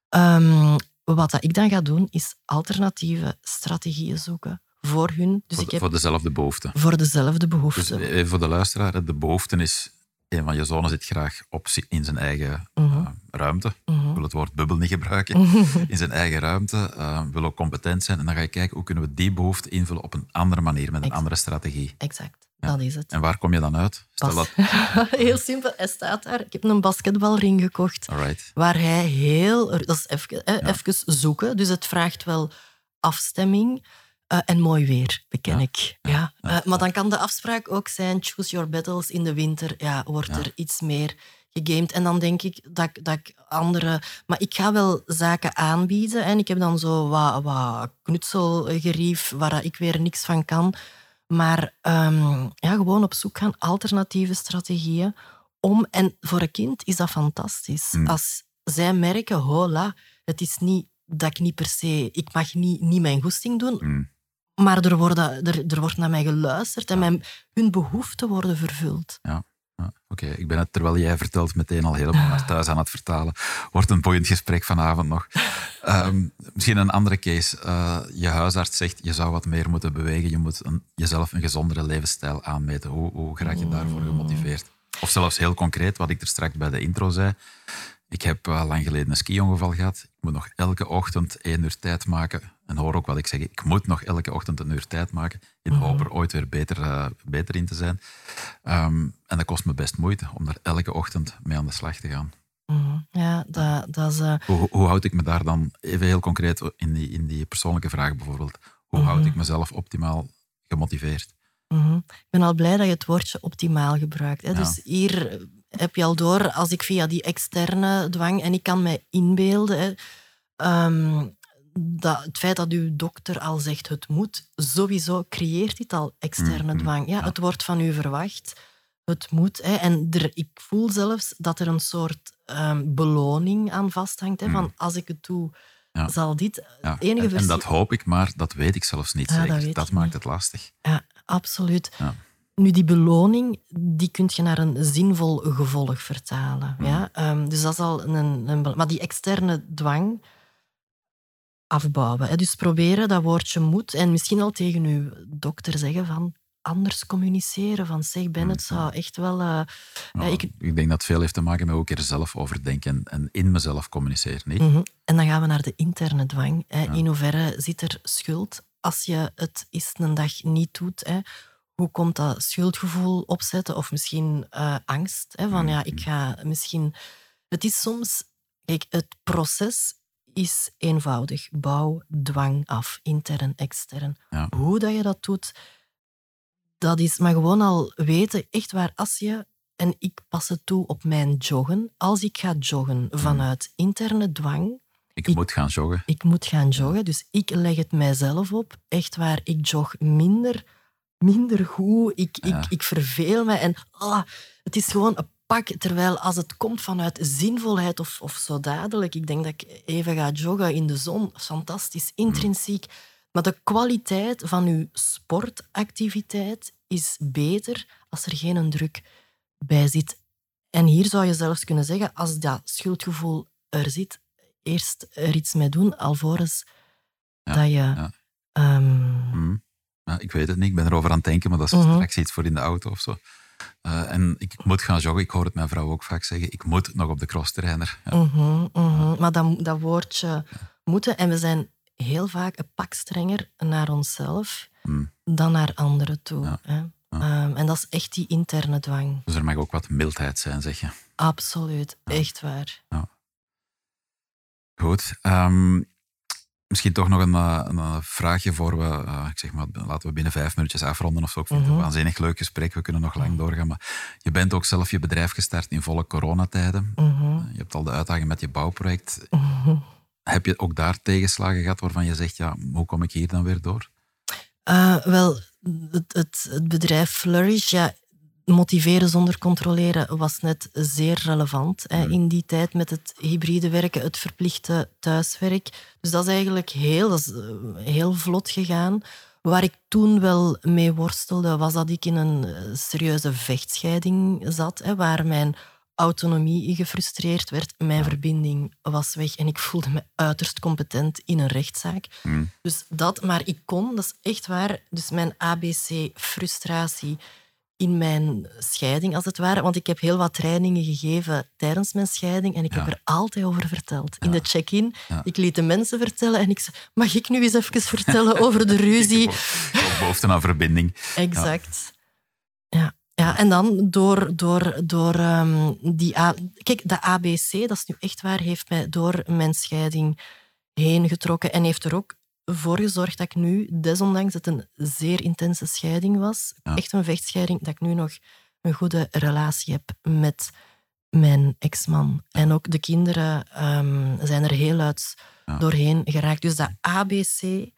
Ehm, wat dat ik dan ga doen, is alternatieve strategieën zoeken voor hun. Dus Voor, ik heb voor dezelfde behoefte. voor dezelfde Dus behoeften. even voor de luisteraar, de behoefte is... Een van je zonen zit graag op, in zijn eigen Mhm. eh, ruimte. Ik Mhm. wil het woord bubbel niet gebruiken. In zijn eigen ruimte. eh, wil ook competent zijn. En dan ga je kijken, hoe kunnen we die behoefte invullen op een andere manier, met een Exact. andere strategie. Exact, Ja. dat is het. En waar kom je dan uit? Stel dat... Heel simpel, hij staat daar. Ik heb een basketbalring gekocht. Alright. waar hij heel... Dat is even, even zoeken, dus het vraagt wel afstemming eh, en mooi weer, beken Ja. ik. Ja. Eh, maar dan kan de afspraak ook zijn, choose your battles in de winter. Ja, wordt Ja. er iets meer gegamed. En dan denk ik dat, ik- dat ik andere... Maar ik ga wel zaken aanbieden en ik heb dan zo wat, wat knutselgerief waar ik weer niks van kan. Maar ehm, ja, gewoon op zoek gaan, alternatieve strategieën. Om, en voor een kind is dat fantastisch. Mm. Als zij merken, hola, het is niet dat ik niet per se... Ik mag niet, niet mijn goesting doen, Mm. Maar er, worden, er, er wordt naar mij geluisterd en mijn, hun behoeften worden vervuld. Ja, Oké, ik ben het, terwijl jij vertelt, meteen al helemaal naar thuis aan het vertalen. Wordt een boeiend gesprek vanavond nog. Ehm, misschien een andere case. Eh, je huisarts zegt, je zou wat meer moeten bewegen. Je moet een, jezelf een gezondere levensstijl aanmeten. Hoe, hoe raak je daarvoor gemotiveerd? Of zelfs heel concreet, wat ik er straks bij de intro zei. Ik heb eh, lang geleden een ski-ongeval gehad. Ik moet nog elke ochtend één uur tijd maken. En hoor ook wat ik zeg. Ik moet nog elke ochtend een uur tijd maken. In de hoop er ooit weer beter, eh, beter in te zijn. Ehm, en dat kost me best moeite om daar elke ochtend mee aan de slag te gaan. Mhm. Ja, dat, dat is... eh, Hoe, hoe houd ik me daar dan, even heel concreet in die, in die persoonlijke vraag bijvoorbeeld, hoe houd ik mezelf optimaal gemotiveerd? Mhm. Ik ben al blij dat je het woordje optimaal gebruikt. Hè? Ja. Dus hier heb je al door, als ik via die externe dwang, en ik kan mij inbeelden, hè, ehm, dat het feit dat uw dokter al zegt het moet, sowieso creëert dit al externe Mhm. dwang. Ja. Het wordt van u verwacht, het moet. Hè, en er, ik voel zelfs dat er een soort ehm, beloning aan vasthangt. Hè, van Mhm. als ik het doe, Ja. zal dit... Ja. Het enige en, en dat hoop ik, maar dat weet ik zelfs niet dat zeker. Dat, maakt niet. het lastig. Ja, absoluut. Ja. Nu, die beloning, die kun je naar een zinvol gevolg vertalen. Mhm. Ja? Ehm, dus dat is al een, een... Maar die externe dwang afbouwen. Dus proberen dat woordje moet en misschien al tegen uw dokter zeggen van anders communiceren. Van zeg, Ben, het zou echt wel... eh, Nou, ik- ik, denk dat veel heeft te maken met hoe ik er zelf over denk en, en in mezelf communiceer. Niet? Mhm. En dan gaan we naar de interne dwang. Hè. Ja. In hoeverre zit er schuld als je het eens een dag niet doet? Hè? Hoe komt dat schuldgevoel opzetten? Of misschien eh, angst? Hè? Van ja, ik ga misschien. Het is soms. Kijk, het proces is eenvoudig. Bouw dwang af, intern, extern. Ja. Hoe dat je dat doet, dat is maar gewoon al weten, echt waar, als je, en ik pas het toe op mijn joggen, als ik ga joggen vanuit interne dwang, Ik, moet gaan joggen. Ik moet gaan joggen, dus ik leg het mijzelf op. Echt waar, ik jog minder, minder goed. Ik, ik, ik verveel me en ah, het is gewoon een pak. Terwijl als het komt vanuit zinvolheid of, of zo dadelijk, ik denk dat ik even ga joggen in de zon, fantastisch, intrinsiek. Maar de kwaliteit van uw sportactiviteit is beter als er geen druk bij zit. En hier zou je zelfs kunnen zeggen, als dat schuldgevoel er zit, eerst er iets mee doen, alvorens dat je... Ja. Ehm, mm. ja. ik weet het niet, ik ben erover aan het denken, maar dat is mm straks iets voor in de auto of zo. Uh, en ik moet gaan joggen. Ik hoor het mijn vrouw ook vaak zeggen. Ik moet nog op de crosstrainer. Ja. Mhm, mhm. Maar dat, dat woordje moeten... En we zijn heel vaak een pak strenger naar onszelf mm. dan naar anderen toe. Hè? Ehm, en dat is echt die interne dwang. Dus er mag ook wat mildheid zijn, zeg je? Absoluut, echt waar. Goed. Um, misschien toch nog een, eh, een vraagje voor we, uh, ik zeg maar, laten we binnen vijf minuutjes afronden of zo. Ik vind het een mhm. waanzinnig leuk gesprek, we kunnen nog lang mhm. doorgaan. Maar je bent ook zelf je bedrijf gestart in volle coronatijden. Mm Je hebt al de uitdaging met je bouwproject. Mhm. Heb je ook daar tegenslagen gehad waarvan je zegt, ja, hoe kom ik hier dan weer door? Uh, wel, het, het, het, bedrijf Flourish, ja, motiveren zonder controleren was net zeer relevant hè, hmm. in die tijd met het hybride werken, het verplichte thuiswerk. Dus dat is eigenlijk heel, dat is, eh, heel vlot gegaan. Waar ik toen wel mee worstelde, was dat ik in een eh, serieuze vechtscheiding zat, hè, waar mijn autonomie gefrustreerd werd, mijn verbinding was weg en ik voelde me uiterst competent in een rechtszaak. Hmm. Dus dat, maar ik kon, dat is echt waar, dus mijn ABC-frustratie in mijn scheiding, als het ware. Want ik heb heel wat trainingen gegeven tijdens mijn scheiding en ik heb er altijd over verteld. In de check-in, ik liet de mensen vertellen en ik zei, mag ik nu eens even vertellen over de ruzie? Behoefte aan verbinding. Exact. Ja. Ja, en dan door, door, door um, die... A Kijk, de ABC, dat is nu echt waar, heeft mij door mijn scheiding heen getrokken en heeft er ook voor gezorgd dat ik nu, desondanks het een zeer intense scheiding was, echt een vechtscheiding, dat ik nu nog een goede relatie heb met mijn ex-man. En ook de kinderen um, zijn er heel uit doorheen geraakt. Dus dat ABC,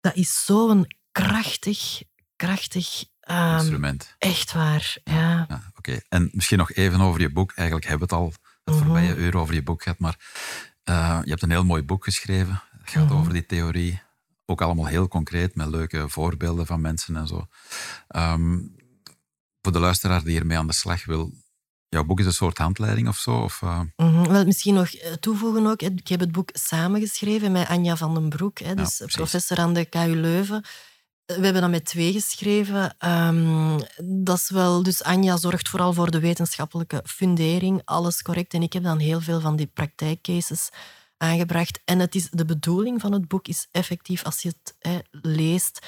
dat is zo'n krachtig, krachtig Um, Instrument. Echt waar, ja. ja. Oké, en misschien nog even over je boek. Eigenlijk hebben we het al het mhm. voorbije uur over je boek gehad, maar uh, je hebt een heel mooi boek geschreven. Het gaat mhm. over die theorie. Ook allemaal heel concreet, met leuke voorbeelden van mensen en zo. Um, voor de luisteraar die hiermee aan de slag wil, jouw boek is een soort handleiding of zo? Of, uh... Wel, misschien nog eh, toevoegen ook. Ik heb het boek samengeschreven met Anja van den Broek, hè, dus professor aan de KU Leuven. We hebben dat met twee geschreven. Um, dat is wel, dus Anja zorgt vooral voor de wetenschappelijke fundering, alles correct. En ik heb dan heel veel van die praktijkcases aangebracht. En het is, de bedoeling van het boek is effectief, als je het leest,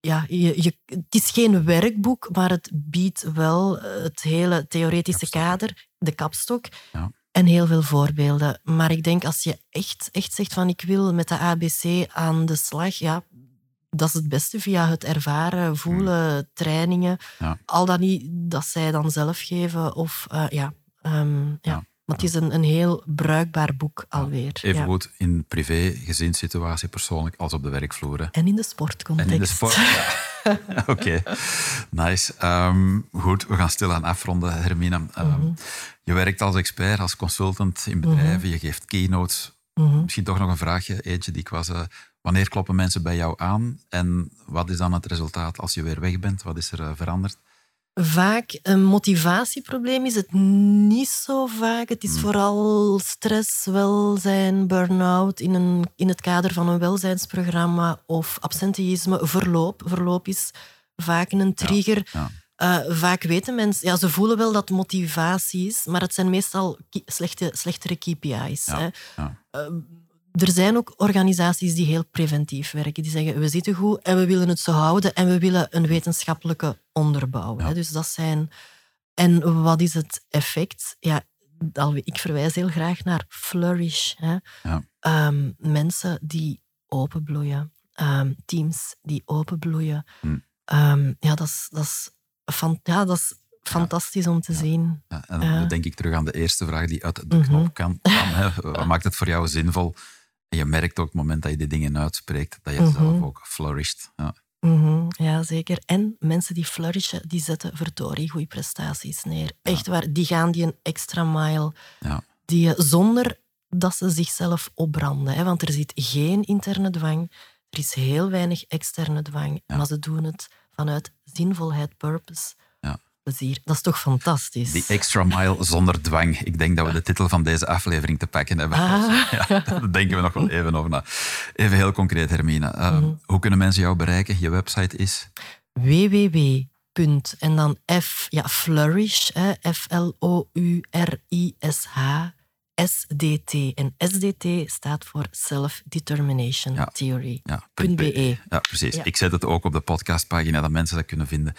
ja, je, je, het is geen werkboek, maar het biedt wel het hele theoretische kader, de kapstok. Ja. En heel veel voorbeelden. Maar ik denk als je echt, echt zegt van ik wil met de ABC aan de slag, ja, dat is het beste via het ervaren, voelen, hmm. trainingen. Al dat niet dat zij dan zelf geven. Of, uh, ja, um, ja. Maar het is een, een heel bruikbaar boek alweer. Even goed in privé, gezinssituatie, persoonlijk, als op de werkvloer. En in de sportcontext. En in de sport. Oké, nice. Um, goed, we gaan stilaan afronden, Hermina. Um, Je werkt als expert, als consultant in bedrijven, mhm. je geeft keynotes. Mhm. Misschien toch nog een vraagje, eentje die ik was... Uh, Wanneer kloppen mensen bij jou aan en wat is dan het resultaat als je weer weg bent? Wat is er uh, veranderd? Vaak een motivatieprobleem is het niet zo vaak. Het is hmm. vooral stress, welzijn, burn-out in, een, in het kader van een welzijnsprogramma of absenteïsme. Verloop, verloop is vaak een trigger. Eh, vaak weten mensen, ja, ze voelen wel dat motivatie is, maar het zijn meestal slechte, slechtere KPI's. Hè. Uh, er zijn ook organisaties die heel preventief werken. Die zeggen, we zitten goed en we willen het zo houden en we willen een wetenschappelijke onderbouw. Ja. Dus dat zijn... En wat is het effect? Ja, ik verwijs heel graag naar flourish. Hè. Ja. Um, mensen die openbloeien. Um, teams die openbloeien. Hm. Um, ja, dat is, dat, is van, ja, dat is fantastisch om te zien. Ja, en dan denk ik terug aan de eerste vraag die uit de knop mhm. kan. Hè. Wat maakt het voor jou zinvol? En je merkt ook op het moment dat je die dingen uitspreekt, dat je mhm. zelf ook flourisht. Ja. Mm ja, zeker. En mensen die flourishen, die zetten verdorie goede prestaties neer. Echt waar, die gaan die een extra mile. Ja. Die, zonder dat ze zichzelf opbranden. Hè? Want er zit geen interne dwang. Er is heel weinig externe dwang. Maar ze doen het vanuit zinvolheid, purpose. Dat is toch fantastisch? Die extra mile zonder dwang. Ik denk dat we de titel van deze aflevering te pakken hebben. Ah. Ja, daar denken we nog wel even over na. Even heel concreet, Hermine. Uh, Hoe kunnen mensen jou bereiken? Je website is? www. En dan F, ja, Flourish, F-L-O-U-R-I-S-H, SDT. En SDT staat voor Self-Determination Theory. Ja, .be. Ja, precies. Ik zet het ook op de podcastpagina, dat mensen dat kunnen vinden.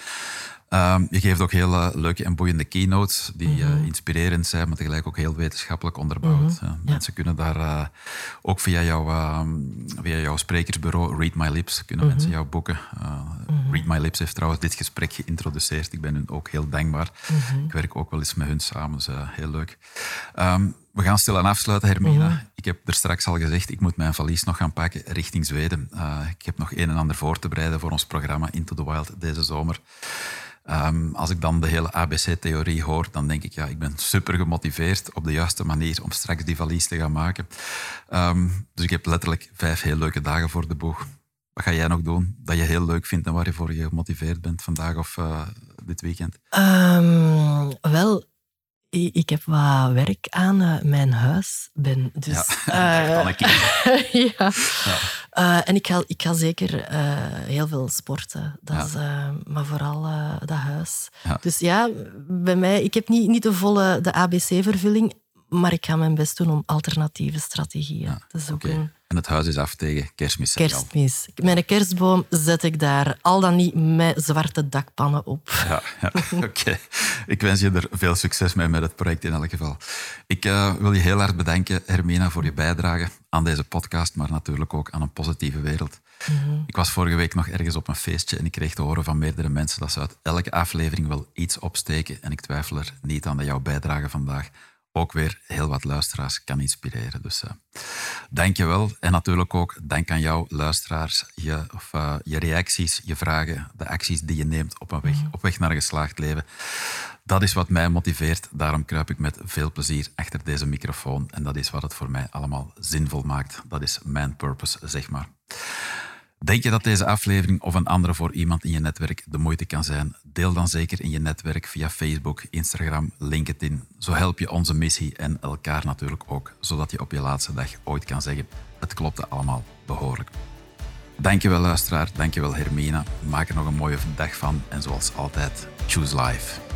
Um, je geeft ook heel uh, leuke en boeiende keynotes die uh, inspirerend zijn, maar tegelijk ook heel wetenschappelijk onderbouwd. Mm Mensen kunnen daar uh, ook via, jou, ehm, via jouw sprekersbureau Read My Lips, kunnen mhm. mensen jou boeken. Mhm. Read My Lips heeft trouwens dit gesprek geïntroduceerd. Ik ben hun ook heel dankbaar. Mhm. Ik werk ook wel eens met hun samen, dus heel leuk. Um, we gaan stil aan afsluiten, Hermina. Ik heb er straks al gezegd, ik moet mijn valies nog gaan pakken richting Zweden. ik heb nog een en ander voor te bereiden voor ons programma Into the Wild deze zomer. Ehm, als ik dan de hele ABC-theorie hoor, dan denk ik, ja, ik ben super gemotiveerd op de juiste manier om straks die valies te gaan maken. Ehm, dus ik heb letterlijk vijf heel leuke dagen voor de boeg. Wat ga jij nog doen dat je heel leuk vindt en waar je voor gemotiveerd bent vandaag of uh, dit weekend? Um, wel, ik heb wat werk aan uh, mijn huis. Ben, dus, ja, uh, ja. ja. Uh, en ik ga, ik ga zeker heel veel sporten. Dat is, maar vooral dat huis. Dus ja, bij mij, ik heb niet, niet de volle de ABC-vervulling, maar ik ga mijn best doen om alternatieve strategieën te zoeken. En het huis is af tegen kerstmis. Kerstmis. Mijn kerstboom zet ik daar al dan niet met zwarte dakpannen op. Ja, ja. oké. Ik wens je er veel succes mee met het project in elk geval. Ik uh, wil je heel hard bedanken, Hermina, voor je bijdrage aan deze podcast, maar natuurlijk ook aan een positieve wereld. Mhm. Ik was vorige week nog ergens op een feestje en ik kreeg te horen van meerdere mensen dat ze uit elke aflevering wel iets opsteken. En ik twijfel er niet aan dat jouw bijdrage vandaag ook weer heel wat luisteraars kan inspireren. Dus uh, dank je wel. En natuurlijk ook dank aan jou, luisteraars, je, of, uh, je reacties, je vragen, de acties die je neemt op, een weg, mhm. op weg naar een geslaagd leven. Dat is wat mij motiveert. Daarom kruip ik met veel plezier achter deze microfoon. En dat is wat het voor mij allemaal zinvol maakt. Dat is mijn purpose, zeg maar. Denk je dat deze aflevering of een andere voor iemand in je netwerk de moeite kan zijn? Deel dan zeker in je netwerk via Facebook, Instagram, LinkedIn. Zo help je onze missie en elkaar natuurlijk ook, zodat je op je laatste dag ooit kan zeggen: het klopte allemaal behoorlijk. Dankjewel luisteraar, dankjewel Hermina. Maak er nog een mooie dag van en zoals altijd, choose life.